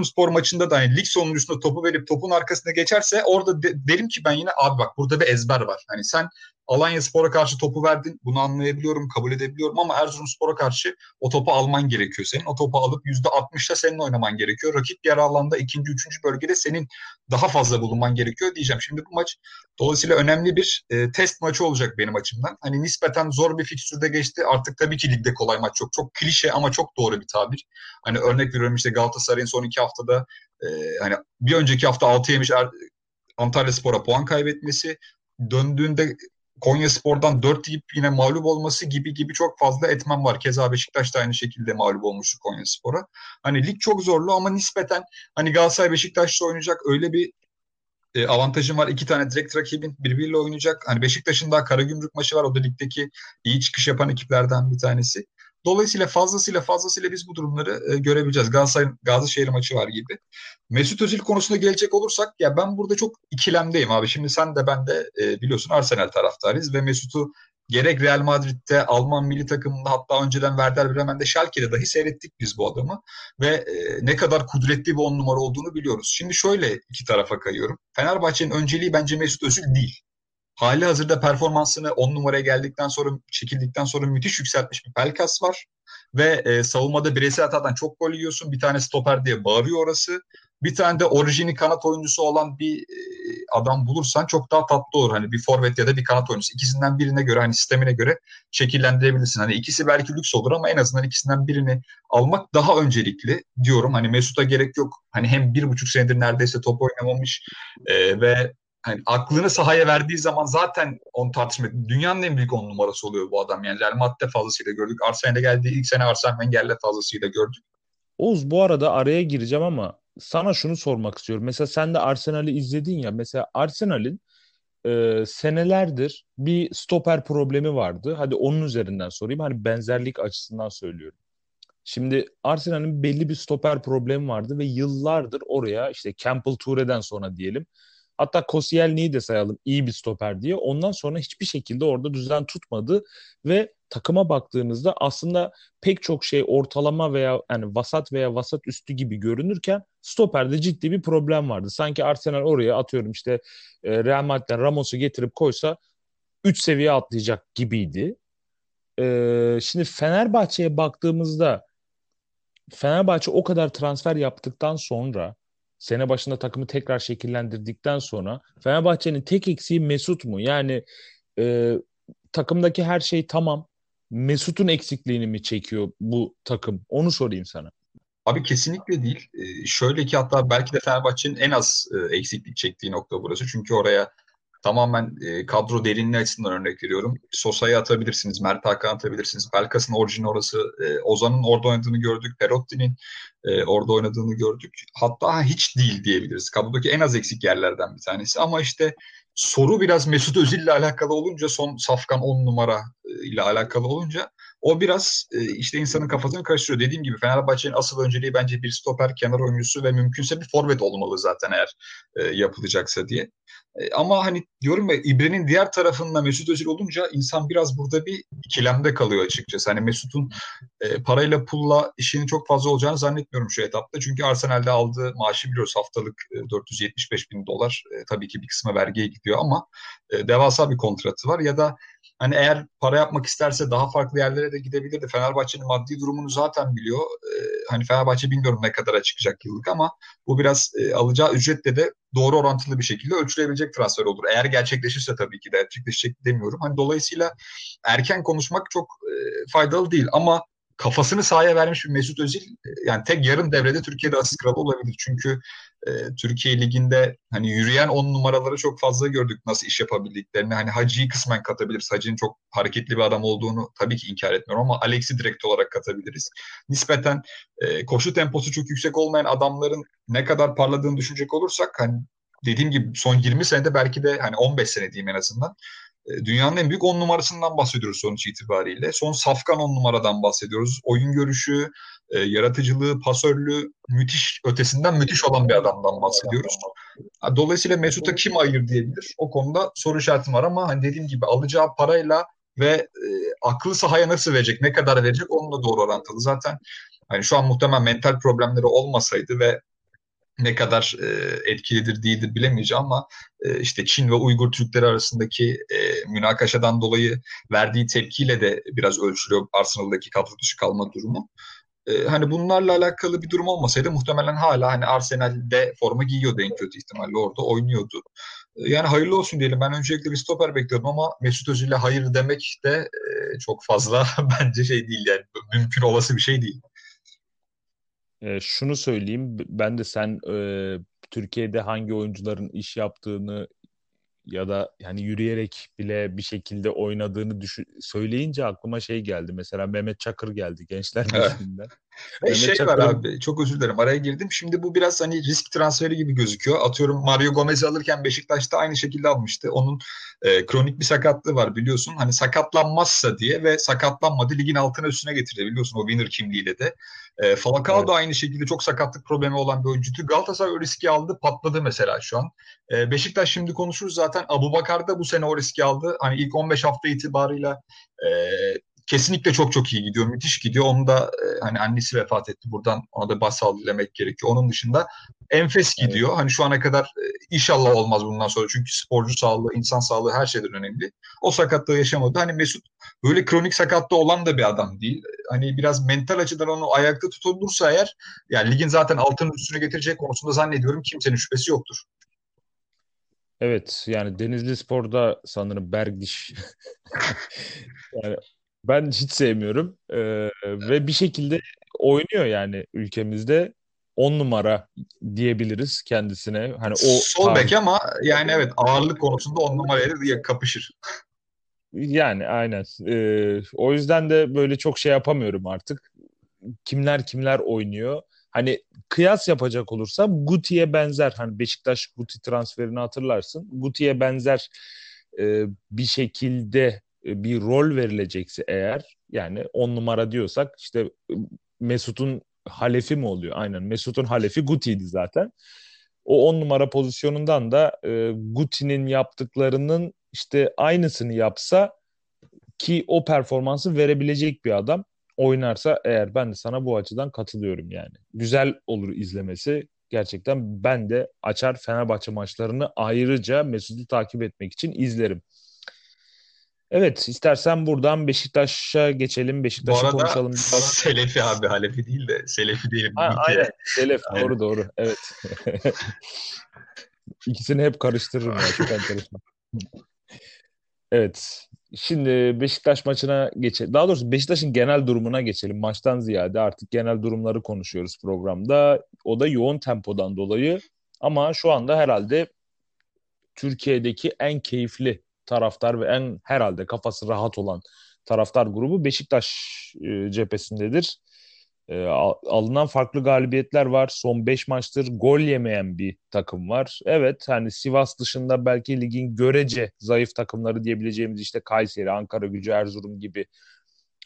Erzurumspor maçında da hani lig sonuncusunda topu verip topun arkasına geçerse orada de, derim ki ben yine abi bak burada bir ezber var. Hani sen Alanya Spor'a karşı topu verdin. Bunu anlayabiliyorum, kabul edebiliyorum ama Erzurumspor'a karşı o topu alman gerekiyor senin. O topu alıp %60'da senin oynaman gerekiyor. Rakip yer alanda ikinci, üçüncü bölgede senin daha fazla bulunman gerekiyor diyeceğim. Şimdi bu maç dolayısıyla önemli bir e, test maçı olacak benim açımdan. Hani nispeten zor bir fikstürde geçti. Artık tabii ki ligde kolay maç çok. Çok klişe ama çok doğru bir tabir. Hani örnek veriyorum işte Galatasaray'ın son iki haftada e, hani bir önceki hafta 6 yemiş er, Antalya Spor'a puan kaybetmesi döndüğünde Konya Spor'dan 4 yiyip yine mağlup olması gibi gibi çok fazla etmen var. Keza Beşiktaş da aynı şekilde mağlup olmuştu Konya Spor'a. Hani lig çok zorlu ama nispeten hani Galatasaray Beşiktaş'ta oynayacak öyle bir e, avantajım var. İki tane direkt rakibin birbiriyle oynayacak. Hani Beşiktaş'ın daha Karagümrük maçı var. O da ligdeki iyi çıkış yapan ekiplerden bir tanesi. Dolayısıyla fazlasıyla fazlasıyla biz bu durumları e, görebileceğiz. Galatasaray Gazişehir maçı var gibi. Mesut Özil konusuna gelecek olursak ya ben burada çok ikilemdeyim abi. Şimdi sen de ben de e, biliyorsun Arsenal taraftarıyız ve Mesut'u gerek Real Madrid'de, Alman milli takımında hatta önceden Werder Bremen'de Schalke'de dahi seyrettik biz bu adamı. Ve e, ne kadar kudretli bir on numara olduğunu biliyoruz. Şimdi şöyle iki tarafa kayıyorum. Fenerbahçe'nin önceliği bence Mesut Özil değil. Hali hazırda performansını 10 numaraya geldikten sonra çekildikten sonra müthiş yükseltmiş bir Pelkas var. Ve e, savunmada bireysel hatadan çok gol yiyorsun. Bir tane stoper diye bağırıyor orası. Bir tane de orijini kanat oyuncusu olan bir e, adam bulursan çok daha tatlı olur. Hani bir forvet ya da bir kanat oyuncusu. İkisinden birine göre hani sistemine göre şekillendirebilirsin. Hani ikisi belki lüks olur ama en azından ikisinden birini almak daha öncelikli diyorum. Hani Mesut'a gerek yok. Hani hem bir buçuk senedir neredeyse top oynamamış e, ve hani aklını sahaya verdiği zaman zaten on tartışma dünyanın en büyük on numarası oluyor bu adam. Yani Real Madrid'de fazlasıyla gördük. Arsenal'e geldiği ilk sene Arsene Wenger'le fazlasıyla gördük. Oğuz bu arada araya gireceğim ama sana şunu sormak istiyorum. Mesela sen de Arsenal'i izledin ya. Mesela Arsenal'in e, senelerdir bir stoper problemi vardı. Hadi onun üzerinden sorayım. Hani benzerlik açısından söylüyorum. Şimdi Arsenal'in belli bir stoper problemi vardı ve yıllardır oraya işte Campbell Toure'den sonra diyelim Hatta Koscielny'yi de sayalım iyi bir stoper diye. Ondan sonra hiçbir şekilde orada düzen tutmadı ve takıma baktığınızda aslında pek çok şey ortalama veya yani vasat veya vasat üstü gibi görünürken stoperde ciddi bir problem vardı. Sanki Arsenal oraya atıyorum işte e, Real Madrid'den Ramos'u getirip koysa 3 seviye atlayacak gibiydi. E, şimdi Fenerbahçe'ye baktığımızda Fenerbahçe o kadar transfer yaptıktan sonra sene başında takımı tekrar şekillendirdikten sonra Fenerbahçe'nin tek eksiği Mesut mu? Yani e, takımdaki her şey tamam. Mesut'un eksikliğini mi çekiyor bu takım? Onu sorayım sana. Abi kesinlikle değil. Ee, şöyle ki hatta belki de Fenerbahçe'nin en az e, eksiklik çektiği nokta burası. Çünkü oraya tamamen e, kadro derinliği açısından örnek veriyorum. Sosa'yı atabilirsiniz, Mert Hakan atabilirsiniz. Belkas'ın orijini orası. E, Ozan'ın orada oynadığını gördük. Perotti'nin e, orada oynadığını gördük. Hatta hiç değil diyebiliriz. Kadrodaki en az eksik yerlerden bir tanesi. Ama işte soru biraz Mesut Özil ile alakalı olunca son safkan 10 numara e, ile alakalı olunca o biraz e, işte insanın kafasını karıştırıyor. Dediğim gibi Fenerbahçe'nin asıl önceliği bence bir stoper, kenar oyuncusu ve mümkünse bir forvet olmalı zaten eğer e, yapılacaksa diye. E, ama hani diyorum ya İbre'nin diğer tarafında Mesut Özil olunca insan biraz burada bir ikilemde kalıyor açıkçası. Hani Mesut'un e, parayla pulla işinin çok fazla olacağını zannetmiyorum şu etapta. Çünkü Arsenal'de aldığı maaşı biliyoruz haftalık e, 475 bin dolar. E, tabii ki bir kısmı vergiye gidiyor ama e, devasa bir kontratı var. Ya da Hani eğer para yapmak isterse daha farklı yerlere de gidebilirdi. Fenerbahçe'nin maddi durumunu zaten biliyor. Ee, hani Fenerbahçe bilmiyorum ne kadara çıkacak yıllık ama bu biraz e, alacağı ücretle de doğru orantılı bir şekilde ölçülebilecek transfer olur. Eğer gerçekleşirse tabii ki de gerçekleşecek demiyorum. Hani dolayısıyla erken konuşmak çok e, faydalı değil ama kafasını sahaya vermiş bir Mesut Özil e, yani tek yarım devrede Türkiye'de asist kralı olabilir. Çünkü e, Türkiye Ligi'nde hani yürüyen on numaraları çok fazla gördük nasıl iş yapabildiklerini. Hani Hacı'yı kısmen katabiliriz. Hacı'nın çok hareketli bir adam olduğunu tabii ki inkar etmiyorum ama Alex'i direkt olarak katabiliriz. Nispeten e, koşu temposu çok yüksek olmayan adamların ne kadar parladığını düşünecek olursak hani dediğim gibi son 20 senede belki de hani 15 sene diyeyim en azından e, dünyanın en büyük on numarasından bahsediyoruz sonuç itibariyle. Son safkan on numaradan bahsediyoruz. Oyun görüşü, e, yaratıcılığı, pasörlüğü müthiş ötesinden müthiş olan bir adamdan bahsediyoruz. Dolayısıyla Mesut'a kim ayır diyebilir? O konuda soru işaretim var ama hani dediğim gibi alacağı parayla ve e, aklı sahaya nasıl verecek, ne kadar verecek onunla doğru orantılı. Zaten hani şu an muhtemelen mental problemleri olmasaydı ve ne kadar e, etkilidir değildir bilemeyeceğim ama e, işte Çin ve Uygur Türkleri arasındaki e, münakaşadan dolayı verdiği tepkiyle de biraz ölçülüyor Arsenal'daki kadro dışı kalma durumu. E, hani bunlarla alakalı bir durum olmasaydı muhtemelen hala hani Arsenal'de forma giyiyordu en kötü ihtimalle orada oynuyordu. E, yani hayırlı olsun diyelim. Ben öncelikle bir stoper bekliyordum ama Mesut Özil'e hayır demek de e, çok fazla bence şey değil yani mümkün olası bir şey değil. E, şunu söyleyeyim, ben de sen e, Türkiye'de hangi oyuncuların iş yaptığını ya da yani yürüyerek bile bir şekilde oynadığını düşün, söyleyince aklıma şey geldi. Mesela Mehmet Çakır geldi Gençler Birliği'nden. Ve şey Çakır... var abi çok özür dilerim araya girdim. Şimdi bu biraz hani risk transferi gibi gözüküyor. Atıyorum Mario Gomez'i alırken Beşiktaş'ta aynı şekilde almıştı. Onun e, kronik bir sakatlığı var biliyorsun. Hani sakatlanmazsa diye ve sakatlanmadı ligin altına üstüne getirdi biliyorsun o winner kimliğiyle de. E, Falcao evet. da aynı şekilde çok sakatlık problemi olan bir oyuncuydu. Galatasaray o riski aldı patladı mesela şu an. E, Beşiktaş şimdi konuşuruz zaten. Abu Bakar da bu sene o riski aldı. Hani ilk 15 hafta itibarıyla e, kesinlikle çok çok iyi gidiyor. Müthiş gidiyor. Onun da e, hani annesi vefat etti. Buradan ona da başsağlığı dilemek gerekiyor. Onun dışında enfes gidiyor. Hani şu ana kadar e, inşallah olmaz bundan sonra. Çünkü sporcu sağlığı, insan sağlığı her şeyden önemli. O sakatlığı yaşamadı. Hani Mesut böyle kronik sakatlığı olan da bir adam değil. Hani biraz mental açıdan onu ayakta tutulursa eğer yani ligin zaten altının üstüne getirecek konusunda zannediyorum kimsenin şüphesi yoktur. Evet yani Denizli Spor'da sanırım Bergdiş yani ben hiç sevmiyorum ee, ve bir şekilde oynuyor yani ülkemizde on numara diyebiliriz kendisine. Hani o sol bek ama yani evet ağırlık konusunda on numarayla diye kapışır. Yani aynen. Ee, o yüzden de böyle çok şey yapamıyorum artık. Kimler kimler oynuyor. Hani kıyas yapacak olursa Guti'ye benzer. Hani Beşiktaş Guti transferini hatırlarsın. Guti'ye benzer e, bir şekilde bir rol verilecekse eğer yani on numara diyorsak işte Mesut'un halefi mi oluyor? Aynen Mesut'un halefi Guti'ydi zaten. O on numara pozisyonundan da e, Guti'nin yaptıklarının işte aynısını yapsa ki o performansı verebilecek bir adam oynarsa eğer ben de sana bu açıdan katılıyorum yani. Güzel olur izlemesi. Gerçekten ben de açar Fenerbahçe maçlarını ayrıca Mesut'u takip etmek için izlerim. Evet istersen buradan Beşiktaş'a geçelim. Beşiktaş'ı konuşalım. Selefi abi Halefi değil de Selefi diyelim. Ha, aynen Selef doğru doğru evet. İkisini hep karıştırırım ya çok enteresan. Evet şimdi Beşiktaş maçına geçelim. Daha doğrusu Beşiktaş'ın genel durumuna geçelim. Maçtan ziyade artık genel durumları konuşuyoruz programda. O da yoğun tempodan dolayı ama şu anda herhalde Türkiye'deki en keyifli taraftar ve en herhalde kafası rahat olan taraftar grubu Beşiktaş e, cephesindedir. E, alınan farklı galibiyetler var. Son 5 maçtır gol yemeyen bir takım var. Evet hani Sivas dışında belki ligin görece zayıf takımları diyebileceğimiz işte Kayseri, Ankara gücü, Erzurum gibi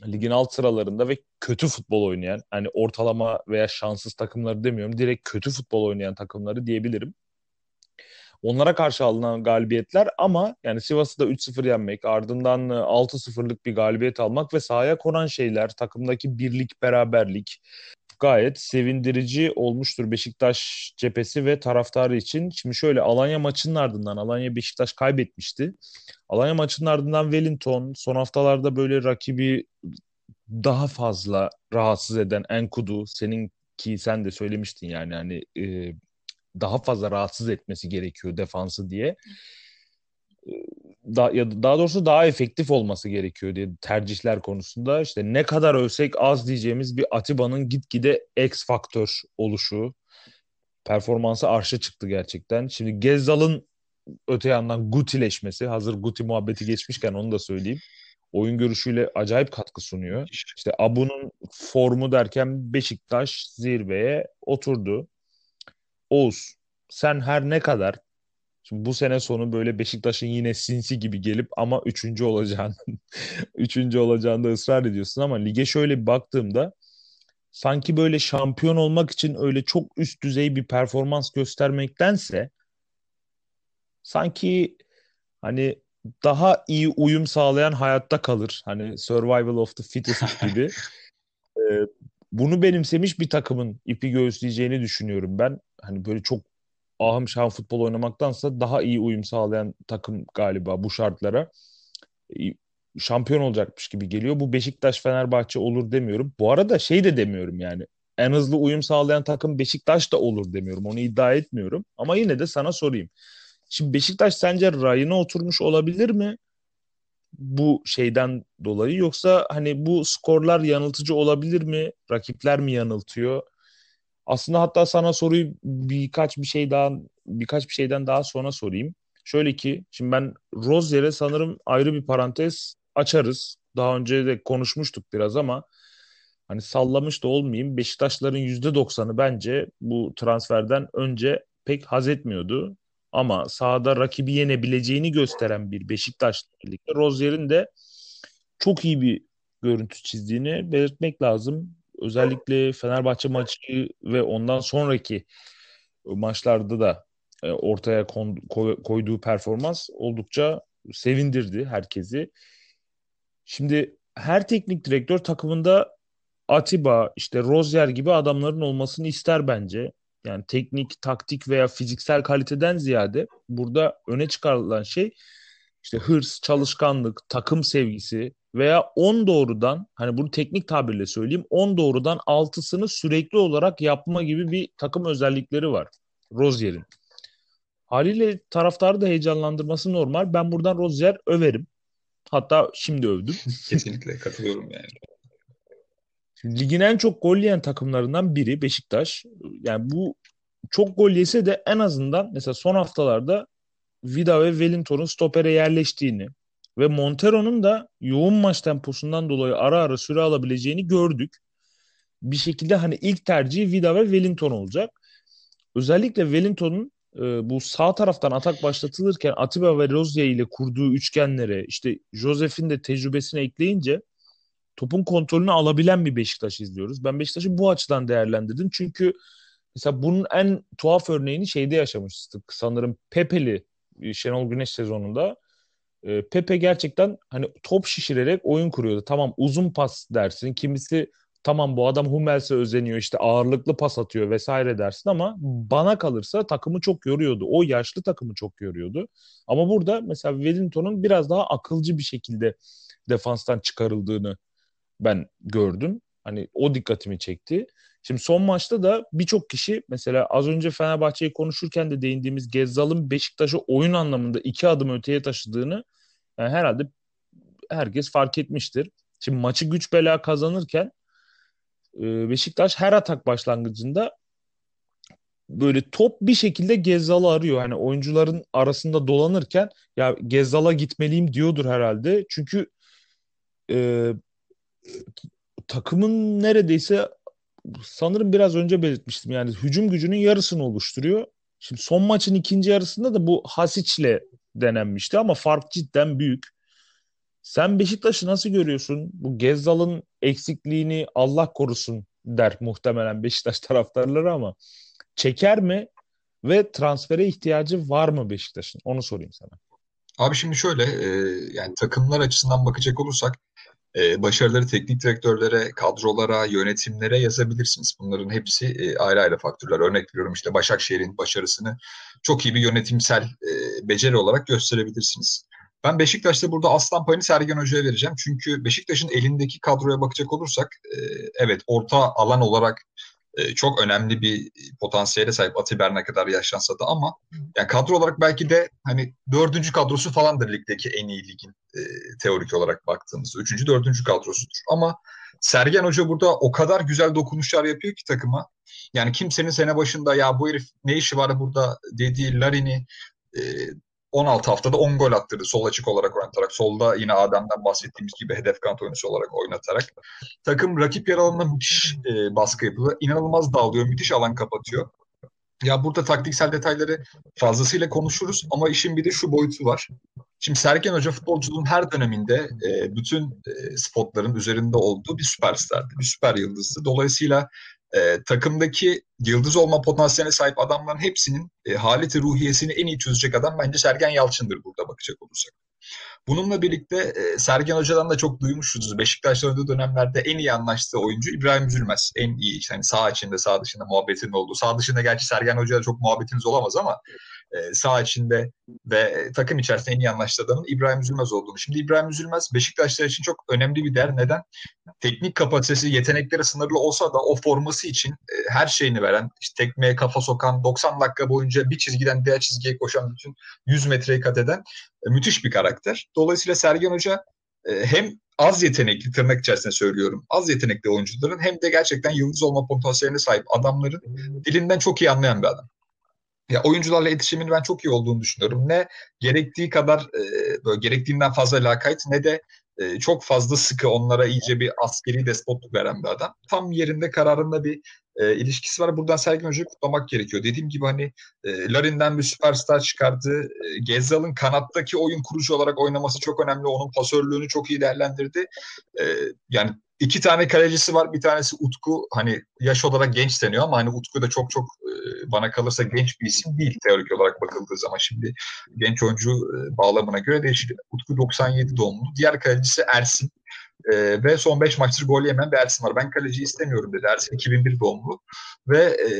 ligin alt sıralarında ve kötü futbol oynayan hani ortalama veya şanssız takımları demiyorum direkt kötü futbol oynayan takımları diyebilirim. Onlara karşı alınan galibiyetler ama yani Sivas'ı da 3-0 yenmek, ardından 6-0'lık e, bir galibiyet almak ve sahaya konan şeyler, takımdaki birlik, beraberlik gayet sevindirici olmuştur Beşiktaş cephesi ve taraftarı için. Şimdi şöyle Alanya maçının ardından Alanya Beşiktaş kaybetmişti. Alanya maçının ardından Wellington son haftalarda böyle rakibi daha fazla rahatsız eden Enkudu senin ki sen de söylemiştin yani hani e, daha fazla rahatsız etmesi gerekiyor defansı diye. Da, ya daha doğrusu daha efektif olması gerekiyor diye tercihler konusunda işte ne kadar ölsek az diyeceğimiz bir Atiba'nın gitgide X faktör oluşu performansı arşa çıktı gerçekten. Şimdi Gezzal'ın öte yandan Gutileşmesi hazır Guti muhabbeti geçmişken onu da söyleyeyim. Oyun görüşüyle acayip katkı sunuyor. İşte Abu'nun formu derken Beşiktaş zirveye oturdu. Oğuz sen her ne kadar şimdi bu sene sonu böyle Beşiktaş'ın yine sinsi gibi gelip ama üçüncü olacağını üçüncü olacağında ısrar ediyorsun ama lige şöyle bir baktığımda sanki böyle şampiyon olmak için öyle çok üst düzey bir performans göstermektense sanki hani daha iyi uyum sağlayan hayatta kalır. Hani survival of the fittest gibi. ee, bunu benimsemiş bir takımın ipi göğüsleyeceğini düşünüyorum ben. Hani böyle çok ahım şahım futbol oynamaktansa daha iyi uyum sağlayan takım galiba bu şartlara şampiyon olacakmış gibi geliyor. Bu Beşiktaş Fenerbahçe olur demiyorum. Bu arada şey de demiyorum yani. En hızlı uyum sağlayan takım Beşiktaş da olur demiyorum. Onu iddia etmiyorum. Ama yine de sana sorayım. Şimdi Beşiktaş sence rayına oturmuş olabilir mi? Bu şeyden dolayı yoksa hani bu skorlar yanıltıcı olabilir mi? Rakipler mi yanıltıyor? Aslında hatta sana soruyu birkaç bir şey daha birkaç bir şeyden daha sonra sorayım. Şöyle ki şimdi ben Rozier'e sanırım ayrı bir parantez açarız. Daha önce de konuşmuştuk biraz ama hani sallamış da olmayayım. Beşiktaşların %90'ı bence bu transferden önce pek haz etmiyordu. Ama sahada rakibi yenebileceğini gösteren bir Beşiktaş'la birlikte Rozier'in de çok iyi bir görüntü çizdiğini belirtmek lazım. Özellikle Fenerbahçe maçı ve ondan sonraki maçlarda da e, ortaya koyduğu performans oldukça sevindirdi herkesi. Şimdi her teknik direktör takımında Atiba, işte Rozier gibi adamların olmasını ister bence. Yani teknik, taktik veya fiziksel kaliteden ziyade burada öne çıkarılan şey işte hırs, çalışkanlık, takım sevgisi veya 10 doğrudan hani bunu teknik tabirle söyleyeyim 10 doğrudan 6'sını sürekli olarak yapma gibi bir takım özellikleri var Rozier'in. Haliyle taraftarı da heyecanlandırması normal. Ben buradan Rozier överim. Hatta şimdi övdüm. Kesinlikle katılıyorum yani. Ligin en çok gol yiyen takımlarından biri Beşiktaş. Yani bu çok gol yese de en azından mesela son haftalarda Vida ve Wellington'un stopere yerleştiğini ve Montero'nun da yoğun maç temposundan dolayı ara ara süre alabileceğini gördük. Bir şekilde hani ilk tercihi Vida ve Wellington olacak. Özellikle Wellington'un e, bu sağ taraftan atak başlatılırken Atiba ve Rozier ile kurduğu üçgenlere işte Josef'in de tecrübesini ekleyince topun kontrolünü alabilen bir Beşiktaş izliyoruz. Ben Beşiktaş'ı bu açıdan değerlendirdim. Çünkü mesela bunun en tuhaf örneğini şeyde yaşamıştık. Sanırım Pepe'li e, Şenol Güneş sezonunda. E, Pepe gerçekten hani top şişirerek oyun kuruyordu. Tamam uzun pas dersin. Kimisi tamam bu adam Hummels'e özeniyor işte ağırlıklı pas atıyor vesaire dersin ama bana kalırsa takımı çok yoruyordu. O yaşlı takımı çok yoruyordu. Ama burada mesela Wellington'un biraz daha akılcı bir şekilde defanstan çıkarıldığını ben gördüm. Hani o dikkatimi çekti. Şimdi son maçta da birçok kişi mesela az önce Fenerbahçe'yi konuşurken de değindiğimiz Gezzal'ın Beşiktaş'ı oyun anlamında iki adım öteye taşıdığını yani herhalde herkes fark etmiştir. Şimdi maçı güç bela kazanırken e, Beşiktaş her atak başlangıcında böyle top bir şekilde Gezzal'ı arıyor. Hani oyuncuların arasında dolanırken ya Gezzal'a gitmeliyim diyordur herhalde. Çünkü e, takımın neredeyse sanırım biraz önce belirtmiştim yani hücum gücünün yarısını oluşturuyor. Şimdi son maçın ikinci yarısında da bu Hasic'le denenmişti ama fark cidden büyük. Sen Beşiktaş'ı nasıl görüyorsun? Bu Gezzal'ın eksikliğini Allah korusun der muhtemelen Beşiktaş taraftarları ama çeker mi ve transfere ihtiyacı var mı Beşiktaş'ın? Onu sorayım sana. Abi şimdi şöyle e, yani takımlar açısından bakacak olursak e, başarıları teknik direktörlere, kadrolara, yönetimlere yazabilirsiniz. Bunların hepsi e, ayrı ayrı faktörler. Örnek veriyorum işte Başakşehir'in başarısını çok iyi bir yönetimsel e, beceri olarak gösterebilirsiniz. Ben Beşiktaş'ta burada aslan payını Sergen Hoca'ya vereceğim. Çünkü Beşiktaş'ın elindeki kadroya bakacak olursak e, evet orta alan olarak e, çok önemli bir potansiyele sahip Atiber ne kadar yaşlansa da ama yani kadro olarak belki de hani dördüncü kadrosu falandır ligdeki en iyi ligin e, teorik olarak baktığımızda. Üçüncü, dördüncü kadrosudur. Ama Sergen Hoca burada o kadar güzel dokunuşlar yapıyor ki takıma. Yani kimsenin sene başında ya bu herif ne işi var burada dediği Larin'i e, 16 haftada 10 gol attırdı sol açık olarak oynatarak. Solda yine Adem'den bahsettiğimiz gibi hedef kanat oyuncusu olarak oynatarak. Takım rakip yer alanına müthiş e, baskı yapıyor. İnanılmaz dağılıyor. Müthiş alan kapatıyor. Ya burada taktiksel detayları fazlasıyla konuşuruz ama işin bir de şu boyutu var. Şimdi Sergen Hoca futbolculuğun her döneminde e, bütün e, spotların üzerinde olduğu bir süperstardı. Bir süper yıldızdı. Dolayısıyla e, takımdaki yıldız olma potansiyeline sahip adamların hepsinin e, haleti ruhiyesini en iyi çözecek adam bence Sergen Yalçın'dır burada bakacak olursak. Bununla birlikte e, Sergen Hoca'dan da çok duymuşuz. Beşiktaş'ta oynadığı dönemlerde en iyi anlaştığı oyuncu İbrahim Üzülmez. En iyi işte hani sağ içinde sağ dışında muhabbetinin olduğu. Sağ dışında gerçi Sergen Hoca'yla çok muhabbetiniz olamaz ama e, sağ içinde ve takım içerisinde en iyi anlaştığı İbrahim Üzülmez olduğunu. Şimdi İbrahim Üzülmez Beşiktaşlar için çok önemli bir değer. Neden? Teknik kapasitesi, yetenekleri sınırlı olsa da o forması için e, her şeyini veren, işte tekmeye kafa sokan, 90 dakika boyunca bir çizgiden diğer çizgiye koşan, bütün 100 metreyi kat eden e, müthiş bir karakter. Dolayısıyla Sergen Hoca hem az yetenekli tırnak içerisinde söylüyorum. Az yetenekli oyuncuların hem de gerçekten yıldız olma potansiyeline sahip adamların dilinden çok iyi anlayan bir adam. Ya oyuncularla iletişimin ben çok iyi olduğunu düşünüyorum. Ne gerektiği kadar e, böyle gerektiğinden fazla lakayt ne de e, çok fazla sıkı onlara iyice bir askeri despotluk veren bir adam. Tam yerinde kararında bir e, ilişkisi var. Buradan Sergen Hoca'yı kutlamak gerekiyor. Dediğim gibi hani e, Larin'den bir süperstar çıkardı. E, Gezzal'ın kanattaki oyun kurucu olarak oynaması çok önemli. Onun pasörlüğünü çok iyi değerlendirdi. E, yani iki tane kalecisi var. Bir tanesi Utku. Hani yaş olarak genç deniyor ama hani Utku da çok çok e, bana kalırsa genç bir isim değil teorik olarak bakıldığı zaman. Şimdi genç oyuncu e, bağlamına göre değişir. Utku 97 doğumlu. Diğer kalecisi Ersin. E, ve son 5 maçtır gol yemeyen bir Ersin var. Ben kaleci istemiyorum dedi. Ersin 2001 doğumlu. Ve e,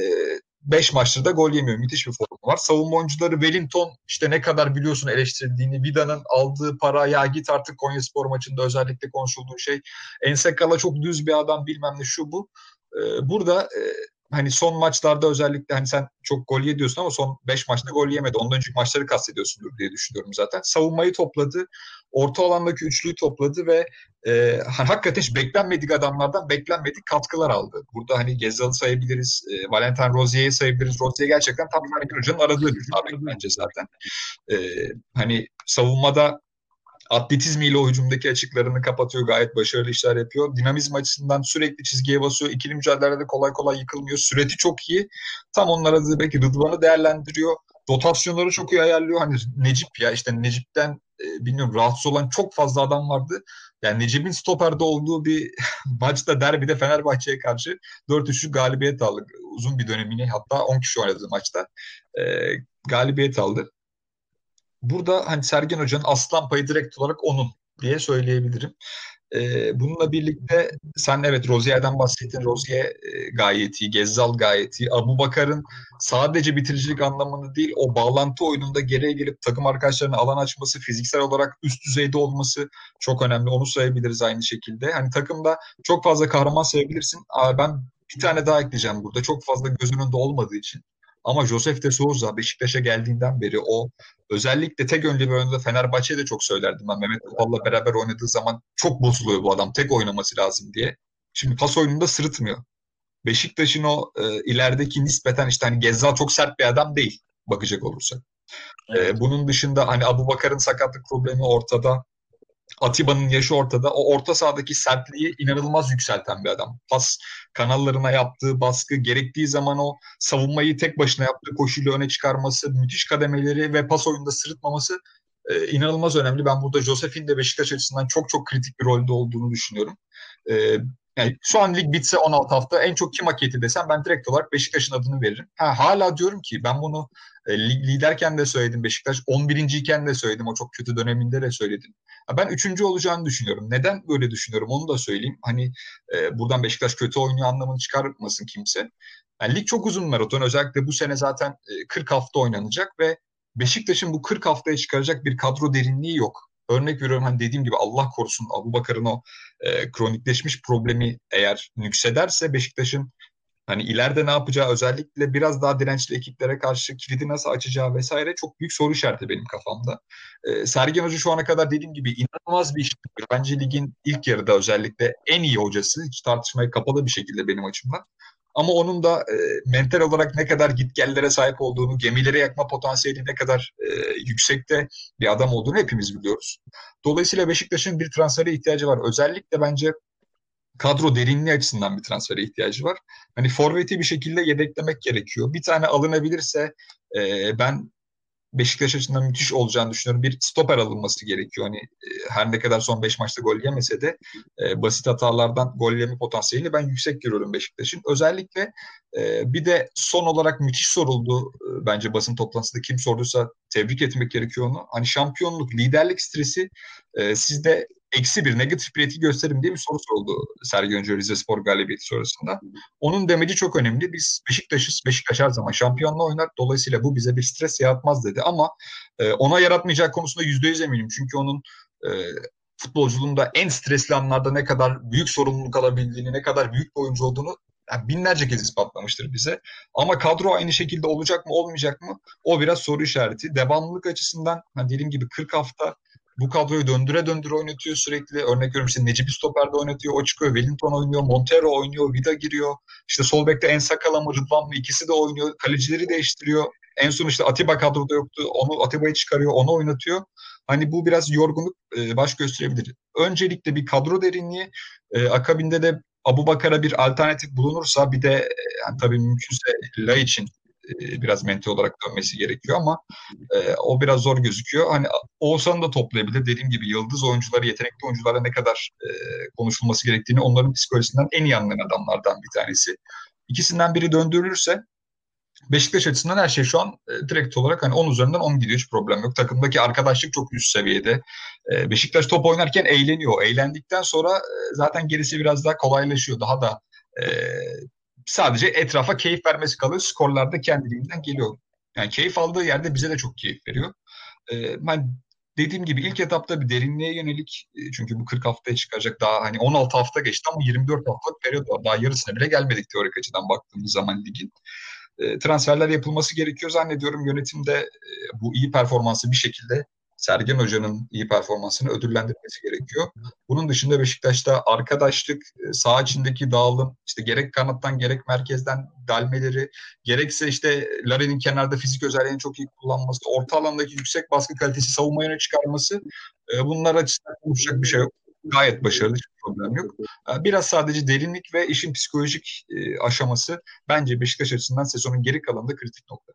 5 maçtır da gol yemiyor. Müthiş bir formu var. Savunma oyuncuları Wellington işte ne kadar biliyorsun eleştirildiğini. Vida'nın aldığı para ya git artık Konya Spor maçında özellikle konuşulduğu şey. Ensekala çok düz bir adam bilmem ne şu bu. Ee, burada e, hani son maçlarda özellikle hani sen çok gol yediyorsun ama son 5 maçta gol yemedi. Ondan önceki maçları kastediyorsundur diye düşünüyorum zaten. Savunmayı topladı. Orta alandaki üçlüyü topladı ve e, hakikaten hiç beklenmedik adamlardan beklenmedik katkılar aldı. Burada hani Gezal'ı sayabiliriz, e, Valentin Rozier'i sayabiliriz. Rozier gerçekten tam Sergen Hoca'nın aradığı bir bence zaten. E, hani savunmada atletizmiyle o hücumdaki açıklarını kapatıyor. Gayet başarılı işler yapıyor. Dinamizm açısından sürekli çizgiye basıyor. İkili mücadelelerde kolay kolay yıkılmıyor. Süreti çok iyi. Tam onlar adı belki Rıdvan'ı değerlendiriyor. Dotasyonları çok iyi ayarlıyor. Hani Necip ya işte Necip'ten e, bilmiyorum rahatsız olan çok fazla adam vardı. Yani Necip'in stoperde olduğu bir maçta derbide Fenerbahçe'ye karşı 4-3'lük galibiyet aldık. Uzun bir dönemini hatta 10 kişi oynadı maçta. E, galibiyet aldı burada hani Sergen Hoca'nın aslan payı direkt olarak onun diye söyleyebilirim. Ee, bununla birlikte sen evet Rozier'den bahsettin. Rozier e, gayet iyi, Gezzal gayet iyi. Abu Bakar'ın sadece bitiricilik anlamında değil o bağlantı oyununda geriye gelip takım arkadaşlarına alan açması, fiziksel olarak üst düzeyde olması çok önemli. Onu sayabiliriz aynı şekilde. Hani takımda çok fazla kahraman sayabilirsin. Ama ben bir tane daha ekleyeceğim burada. Çok fazla gözünün önünde olmadığı için. Ama Josef de Souza Beşiktaş'a geldiğinden beri o özellikle tek önlü bir oyunda Fenerbahçe'ye de çok söylerdim ben. Mehmet Topal'la beraber oynadığı zaman çok bozuluyor bu adam. Tek oynaması lazım diye. Şimdi pas oyununda sırıtmıyor. Beşiktaş'ın o e, ilerideki nispeten işte hani Gezzal çok sert bir adam değil bakacak olursak. E, evet. E, bunun dışında hani Abu Bakar'ın sakatlık problemi ortada. Atiba'nın yaşı ortada. O orta sahadaki sertliği inanılmaz yükselten bir adam. Pas kanallarına yaptığı baskı, gerektiği zaman o savunmayı tek başına yaptığı koşuyla öne çıkarması, müthiş kademeleri ve pas oyunda sırıtmaması e, inanılmaz önemli. Ben burada Josef'in de Beşiktaş açısından çok çok kritik bir rolde olduğunu düşünüyorum. E, yani şu an lig bitse 16 hafta en çok kim hak etti desem ben direkt olarak Beşiktaş'ın adını veririm. Ha, hala diyorum ki ben bunu e, liderken de söyledim Beşiktaş. 11. iken de söyledim. O çok kötü döneminde de söyledim. Ha, ben 3. olacağını düşünüyorum. Neden böyle düşünüyorum onu da söyleyeyim. Hani e, buradan Beşiktaş kötü oynuyor anlamını çıkarmasın kimse. Yani lig çok uzun maraton. Özellikle bu sene zaten e, 40 hafta oynanacak ve Beşiktaş'ın bu 40 haftaya çıkaracak bir kadro derinliği yok. Örnek veriyorum hani dediğim gibi Allah korusun Abu Bakar'ın o e, kronikleşmiş problemi eğer nüksederse Beşiktaş'ın hani ileride ne yapacağı özellikle biraz daha dirençli ekiplere karşı kilidi nasıl açacağı vesaire çok büyük soru işareti benim kafamda. E, Sergen Hoca şu ana kadar dediğim gibi inanılmaz bir iş. Bence ligin ilk yarıda özellikle en iyi hocası. Hiç tartışmaya kapalı bir şekilde benim açımdan. Ama onun da e, mental olarak ne kadar gitgellere sahip olduğunu, gemilere yakma potansiyeli ne kadar e, yüksekte bir adam olduğunu hepimiz biliyoruz. Dolayısıyla Beşiktaş'ın bir transfere ihtiyacı var. Özellikle bence kadro derinliği açısından bir transfere ihtiyacı var. Hani forveti bir şekilde yedeklemek gerekiyor. Bir tane alınabilirse e, ben Beşiktaş açısından müthiş olacağını düşünüyorum. Bir stoper alınması gerekiyor. Hani e, her ne kadar son 5 maçta gol yemese de e, basit hatalardan gol yeme potansiyelini ben yüksek görüyorum Beşiktaş'ın. Özellikle e, bir de son olarak müthiş soruldu e, bence basın toplantısında kim sorduysa tebrik etmek gerekiyor onu. Hani şampiyonluk, liderlik stresi e, sizde eksi bir negatif bir etki gösterim diye bir soru soruldu Sergen Hoca Rize Spor galibiyeti sonrasında. Onun demeci çok önemli. Biz Beşiktaş'ız. Beşiktaş her zaman şampiyonla oynar. Dolayısıyla bu bize bir stres yaratmaz dedi. Ama e, ona yaratmayacak konusunda yüzde yüz eminim. Çünkü onun e, futbolculuğunda en stresli anlarda ne kadar büyük sorumluluk alabildiğini, ne kadar büyük bir oyuncu olduğunu yani binlerce kez ispatlamıştır bize. Ama kadro aynı şekilde olacak mı olmayacak mı o biraz soru işareti. Devamlılık açısından hani dediğim gibi 40 hafta bu kadroyu döndüre döndüre oynatıyor sürekli. Örnek veriyorum işte Necip Stoper'de oynatıyor. O çıkıyor. Wellington oynuyor. Montero oynuyor. Vida giriyor. İşte sol bekte Ensakala mı Rıdvan mı ikisi de oynuyor. Kalecileri değiştiriyor. En son işte Atiba kadroda yoktu. Onu Atiba'yı çıkarıyor, onu oynatıyor. Hani bu biraz yorgunluk e, baş gösterebilir. Öncelikle bir kadro derinliği, e, akabinde de Abu Bakar'a bir alternatif bulunursa bir de e, yani tabii mümkünse La için e, biraz mental olarak dönmesi gerekiyor ama e, o biraz zor gözüküyor. Hani Oğuzhan'ı da toplayabilir. Dediğim gibi yıldız oyuncuları, yetenekli oyuncularla ne kadar e, konuşulması gerektiğini onların psikolojisinden en iyi anlayan adamlardan bir tanesi. İkisinden biri döndürülürse Beşiktaş açısından her şey şu an e, direkt olarak hani 10 üzerinden 10 gidiyor hiç problem yok. Takımdaki arkadaşlık çok üst seviyede. E, Beşiktaş top oynarken eğleniyor. Eğlendikten sonra e, zaten gerisi biraz daha kolaylaşıyor. Daha da e, sadece etrafa keyif vermesi kalıyor. Skorlar da kendiliğinden geliyor. Yani keyif aldığı yerde bize de çok keyif veriyor. E, ben dediğim gibi ilk etapta bir derinliğe yönelik e, çünkü bu 40 haftaya çıkacak daha hani 16 hafta geçti ama 24 haftalık periyot var. Daha yarısına bile gelmedik teorik açıdan baktığımız zaman ligin. E, transferler yapılması gerekiyor zannediyorum. Yönetimde e, bu iyi performansı bir şekilde Sergen Hoca'nın iyi performansını ödüllendirmesi gerekiyor. Bunun dışında Beşiktaş'ta arkadaşlık, e, sağ içindeki dağılım, işte gerek kanattan gerek merkezden delmeleri, gerekse işte Larin'in kenarda fizik özelliğini çok iyi kullanması, orta alandaki yüksek baskı kalitesi savunma yöne çıkarması e, bunlar açısından konuşacak bir şey yok. Gayet başarılı, hiçbir problem yok. E, biraz sadece derinlik ve işin psikolojik aşaması bence Beşiktaş açısından sezonun geri kalanında kritik nokta.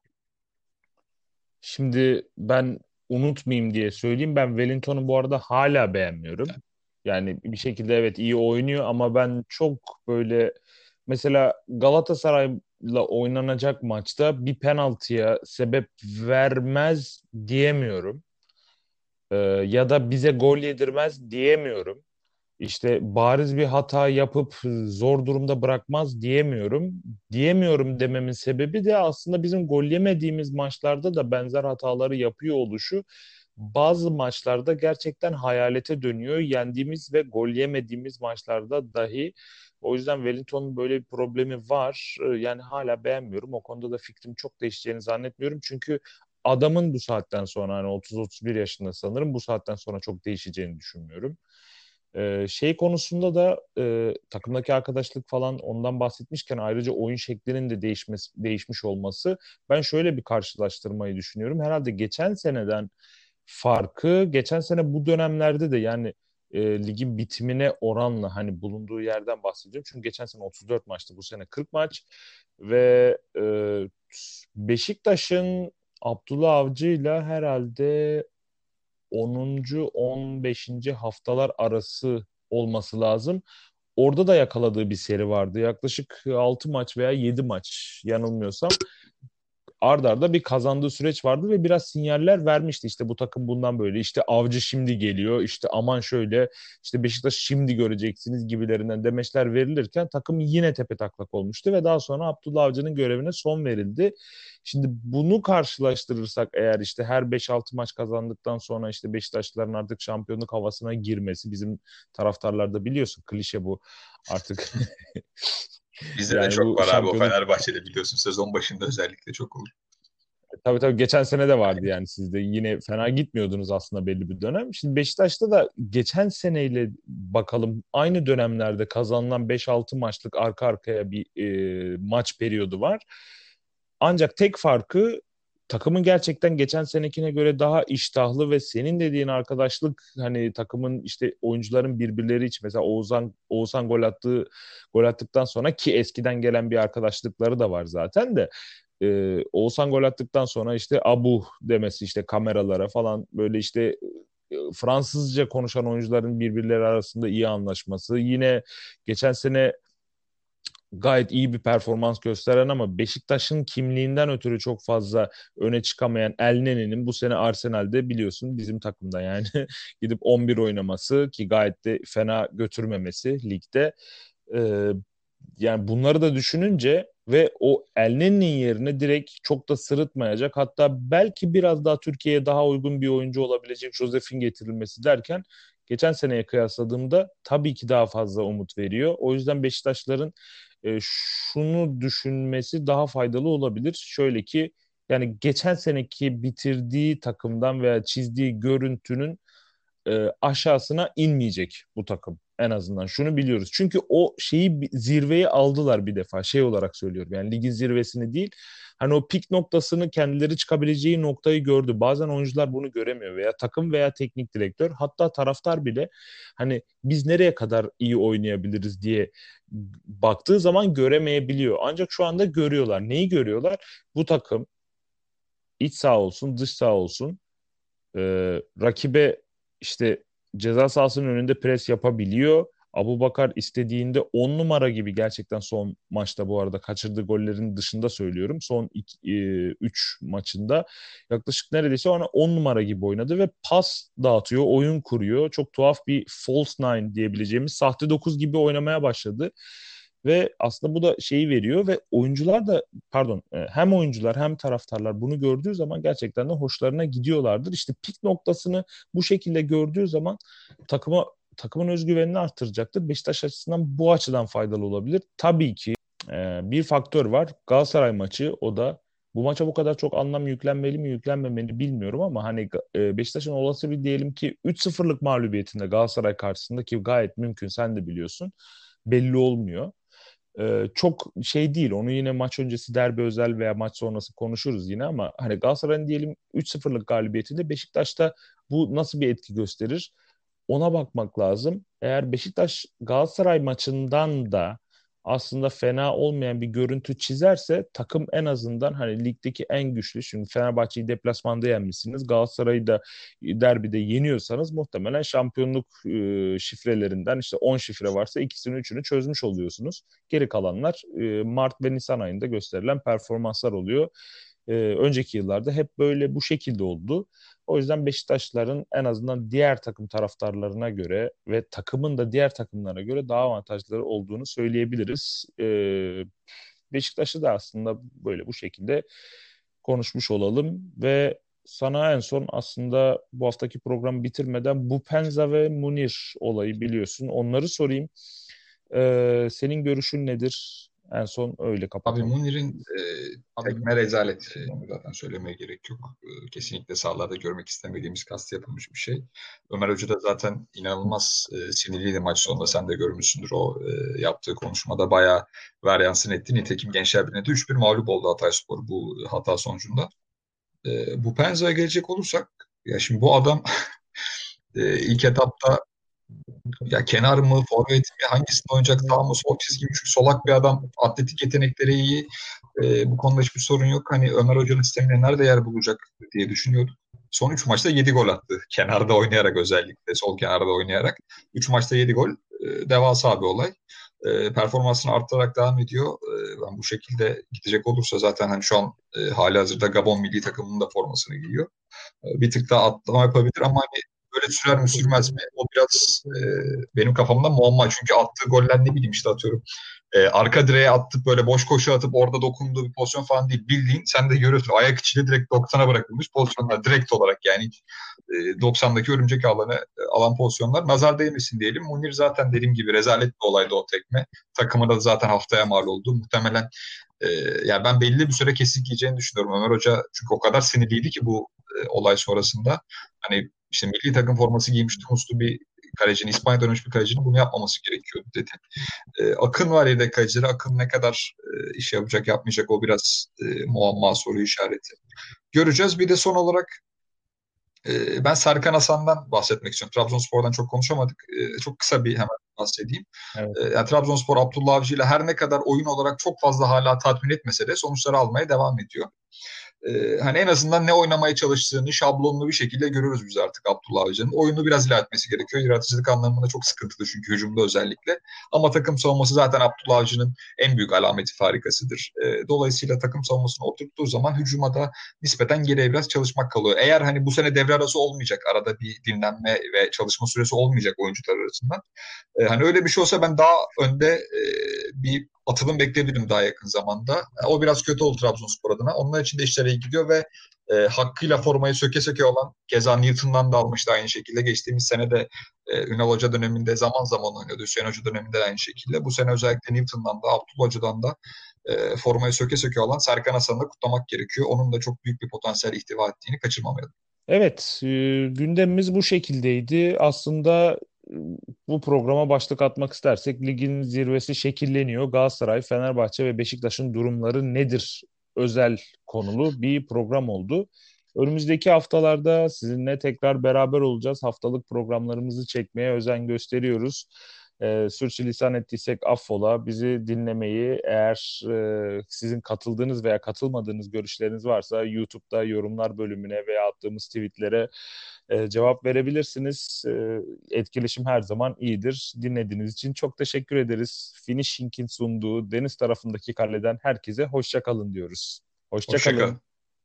Şimdi ben unutmayayım diye söyleyeyim. Ben Wellington'u bu arada hala beğenmiyorum. Yani bir şekilde evet iyi oynuyor ama ben çok böyle mesela Galatasaray'la oynanacak maçta bir penaltıya sebep vermez diyemiyorum. Ee, ya da bize gol yedirmez diyemiyorum işte bariz bir hata yapıp zor durumda bırakmaz diyemiyorum. Diyemiyorum dememin sebebi de aslında bizim gol yemediğimiz maçlarda da benzer hataları yapıyor oluşu. Bazı maçlarda gerçekten hayalete dönüyor. Yendiğimiz ve gol yemediğimiz maçlarda dahi. O yüzden Wellington'un böyle bir problemi var. Yani hala beğenmiyorum. O konuda da fikrim çok değişeceğini zannetmiyorum. Çünkü adamın bu saatten sonra hani 30-31 yaşında sanırım bu saatten sonra çok değişeceğini düşünmüyorum. Ee, şey konusunda da e, takımdaki arkadaşlık falan ondan bahsetmişken ayrıca oyun şeklinin de değişmesi, değişmiş olması ben şöyle bir karşılaştırmayı düşünüyorum. Herhalde geçen seneden farkı geçen sene bu dönemlerde de yani e, ligin bitimine oranla hani bulunduğu yerden bahsediyorum. Çünkü geçen sene 34 maçtı bu sene 40 maç ve e, Beşiktaş'ın Abdullah Avcı ile herhalde 10. 15. haftalar arası olması lazım. Orada da yakaladığı bir seri vardı. Yaklaşık 6 maç veya 7 maç yanılmıyorsam ardarda arda bir kazandığı süreç vardı ve biraz sinyaller vermişti. İşte bu takım bundan böyle. İşte avcı şimdi geliyor. İşte aman şöyle işte Beşiktaş şimdi göreceksiniz gibilerinden demeçler verilirken takım yine tepe taklak olmuştu ve daha sonra Abdullah Avcı'nın görevine son verildi. Şimdi bunu karşılaştırırsak eğer işte her 5-6 maç kazandıktan sonra işte Beşiktaşlıların artık şampiyonluk havasına girmesi bizim taraftarlarda biliyorsun klişe bu artık Bizde yani de çok var abi o Fenerbahçe'de biliyorsun sezon başında özellikle çok olur. Tabii tabii geçen sene de vardı yani sizde. Yine fena gitmiyordunuz aslında belli bir dönem. Şimdi Beşiktaş'ta da geçen seneyle bakalım aynı dönemlerde kazanılan 5-6 maçlık arka arkaya bir e, maç periyodu var. Ancak tek farkı takımın gerçekten geçen senekine göre daha iştahlı ve senin dediğin arkadaşlık hani takımın işte oyuncuların birbirleri için mesela Oğuzhan Oğuzhan gol attığı gol attıktan sonra ki eskiden gelen bir arkadaşlıkları da var zaten de e, Oğuzhan gol attıktan sonra işte Abu demesi işte kameralara falan böyle işte Fransızca konuşan oyuncuların birbirleri arasında iyi anlaşması. Yine geçen sene gayet iyi bir performans gösteren ama Beşiktaş'ın kimliğinden ötürü çok fazla öne çıkamayan Elnene'nin bu sene Arsenal'de biliyorsun bizim takımda yani gidip 11 oynaması ki gayet de fena götürmemesi ligde. Ee, yani bunları da düşününce ve o Elnene'nin yerine direkt çok da sırıtmayacak hatta belki biraz daha Türkiye'ye daha uygun bir oyuncu olabilecek Josef'in getirilmesi derken geçen seneye kıyasladığımda tabii ki daha fazla umut veriyor. O yüzden Beşiktaşların e, şunu düşünmesi daha faydalı olabilir. Şöyle ki yani geçen seneki bitirdiği takımdan veya çizdiği görüntünün e, aşağısına inmeyecek bu takım en azından. Şunu biliyoruz. Çünkü o şeyi zirveye aldılar bir defa. Şey olarak söylüyorum. Yani ligin zirvesini değil. Hani o pik noktasını kendileri çıkabileceği noktayı gördü. Bazen oyuncular bunu göremiyor veya takım veya teknik direktör hatta taraftar bile hani biz nereye kadar iyi oynayabiliriz diye baktığı zaman göremeyebiliyor. Ancak şu anda görüyorlar. Neyi görüyorlar? Bu takım iç sağ olsun, dış sağ olsun e, rakibe işte ceza sahasının önünde pres yapabiliyor. Abu Bakar istediğinde 10 numara gibi gerçekten son maçta bu arada kaçırdığı gollerin dışında söylüyorum. Son 3 e, maçında yaklaşık neredeyse ona 10 numara gibi oynadı ve pas dağıtıyor, oyun kuruyor. Çok tuhaf bir false nine diyebileceğimiz sahte 9 gibi oynamaya başladı. Ve aslında bu da şeyi veriyor ve oyuncular da pardon e, hem oyuncular hem taraftarlar bunu gördüğü zaman gerçekten de hoşlarına gidiyorlardır. İşte pik noktasını bu şekilde gördüğü zaman takıma takımın özgüvenini arttıracaktır. Beşiktaş açısından bu açıdan faydalı olabilir. Tabii ki e, bir faktör var. Galatasaray maçı o da bu maça bu kadar çok anlam yüklenmeli mi yüklenmemeli bilmiyorum ama hani e, Beşiktaş'ın olası bir diyelim ki 3-0'lık mağlubiyetinde Galatasaray karşısında ki gayet mümkün sen de biliyorsun belli olmuyor. Ee, çok şey değil. Onu yine maç öncesi derbi özel veya maç sonrası konuşuruz yine ama hani Galatasaray'ın diyelim 3-0'lık galibiyetinde Beşiktaş'ta bu nasıl bir etki gösterir? Ona bakmak lazım. Eğer Beşiktaş Galatasaray maçından da aslında fena olmayan bir görüntü çizerse takım en azından hani ligdeki en güçlü. Şimdi Fenerbahçe'yi deplasmanda yenmişsiniz. Galatasaray'ı da derbide yeniyorsanız muhtemelen şampiyonluk e, şifrelerinden işte 10 şifre varsa ikisini üçünü çözmüş oluyorsunuz. Geri kalanlar e, Mart ve Nisan ayında gösterilen performanslar oluyor. E, önceki yıllarda hep böyle bu şekilde oldu. O yüzden Beşiktaşların en azından diğer takım taraftarlarına göre ve takımın da diğer takımlara göre daha avantajları olduğunu söyleyebiliriz. Ee, Beşiktaş'ı da aslında böyle bu şekilde konuşmuş olalım ve sana en son aslında bu haftaki programı bitirmeden Bupenza ve Munir olayı biliyorsun. Onları sorayım. Ee, senin görüşün nedir? En son öyle kapatalım. Abi Munir'in e, tekme rezalet. Onu zaten söylemeye gerek yok. E, kesinlikle sahalarda görmek istemediğimiz kastı yapılmış bir şey. Ömer Hoca da zaten inanılmaz e, sinirliydi maç sonunda. Sen de görmüşsündür o e, yaptığı konuşmada. Bayağı varyansın etti. Nitekim Gençler Birliği'ne de 3-1 mağlup oldu Hatay Spor bu hata sonucunda. E, bu Penza'ya gelecek olursak ya şimdi bu adam e, ilk etapta ya kenar mı, forvet mi, hangisinde oynayacak, sağ mı, sol çizgi mi? Çünkü solak bir adam, atletik yetenekleri iyi. E, bu konuda hiçbir sorun yok. Hani Ömer Hoca'nın sistemine nerede yer bulacak diye düşünüyordum. Son 3 maçta 7 gol attı. Kenarda oynayarak özellikle, sol kenarda oynayarak. 3 maçta 7 gol. E, devasa bir olay. E, performansını arttırarak devam ediyor. E, ben bu şekilde gidecek olursa zaten hani şu an e, hali hazırda Gabon milli takımının da formasını giyiyor. E, bir tık daha atlama yapabilir ama hani böyle sürer mi sürmez mi? O biraz e, benim kafamda muamma. Çünkü attığı goller ne bileyim işte atıyorum. E, arka direğe attıp böyle boş koşu atıp orada dokunduğu bir pozisyon falan değil. Bildiğin sen de görüyorsun. Ayak içiyle direkt 90'a bırakılmış pozisyonlar. Direkt olarak yani e, 90'daki örümcek alanı e, alan pozisyonlar. Nazar değmesin diyelim. Munir zaten dediğim gibi rezalet bir olaydı o tekme. Takımı da zaten haftaya mal oldu. Muhtemelen e, yani ben belli bir süre kesik yiyeceğini düşünüyorum. Ömer Hoca çünkü o kadar sinirliydi ki bu e, olay sonrasında. Hani işte milli takım forması giymiş Tunuslu bir kalecinin, İspanya dönmüş bir kalecinin bunu yapmaması gerekiyordu dedi. E, Akın var yedek kalecileri. Akın ne kadar e, iş yapacak yapmayacak o biraz e, muamma soru işareti. Göreceğiz. Bir de son olarak e, ben Serkan Hasan'dan bahsetmek istiyorum. Trabzonspor'dan çok konuşamadık. E, çok kısa bir hemen bahsedeyim. Evet. E, yani Trabzonspor Abdullah Avcı ile her ne kadar oyun olarak çok fazla hala tatmin etmese de sonuçları almaya devam ediyor hani en azından ne oynamaya çalıştığını şablonlu bir şekilde görüyoruz biz artık Abdullah Avcı'nın. Oyunu biraz ilerletmesi gerekiyor. Yaratıcılık anlamında çok sıkıntılı çünkü hücumda özellikle. Ama takım savunması zaten Abdullah Avcı'nın en büyük alameti farikasıdır. Dolayısıyla takım savunmasını oturttuğu zaman hücuma da nispeten geriye biraz çalışmak kalıyor. Eğer hani bu sene devre arası olmayacak, arada bir dinlenme ve çalışma süresi olmayacak oyuncular arasından. E, hani öyle bir şey olsa ben daha önde bir atılım bekleyebilirim daha yakın zamanda. O biraz kötü oldu Trabzonspor adına. Onlar için de işler iyi gidiyor ve e, hakkıyla formayı söke söke olan Keza Newton'dan da almıştı aynı şekilde. Geçtiğimiz sene de e, Ünal Hoca döneminde zaman zaman oynadı. Hüseyin Hoca döneminde de aynı şekilde. Bu sene özellikle Newton'dan da Abdullah Hoca'dan da e, formayı söke söke olan Serkan Hasan'ı kutlamak gerekiyor. Onun da çok büyük bir potansiyel ihtiva ettiğini kaçırmamayalım. Evet, e, gündemimiz bu şekildeydi. Aslında bu programa başlık atmak istersek ligin zirvesi şekilleniyor. Galatasaray, Fenerbahçe ve Beşiktaş'ın durumları nedir? Özel konulu bir program oldu. Önümüzdeki haftalarda sizinle tekrar beraber olacağız. Haftalık programlarımızı çekmeye özen gösteriyoruz. E, sürçülisan ettiysek affola. Bizi dinlemeyi eğer e, sizin katıldığınız veya katılmadığınız görüşleriniz varsa YouTube'da yorumlar bölümüne veya attığımız tweetlere e, cevap verebilirsiniz. E, etkileşim her zaman iyidir. Dinlediğiniz için çok teşekkür ederiz. Finishing'in sunduğu deniz tarafındaki kaleden herkese hoşça kalın diyoruz. Hoşça Hoşça kalın. kalın.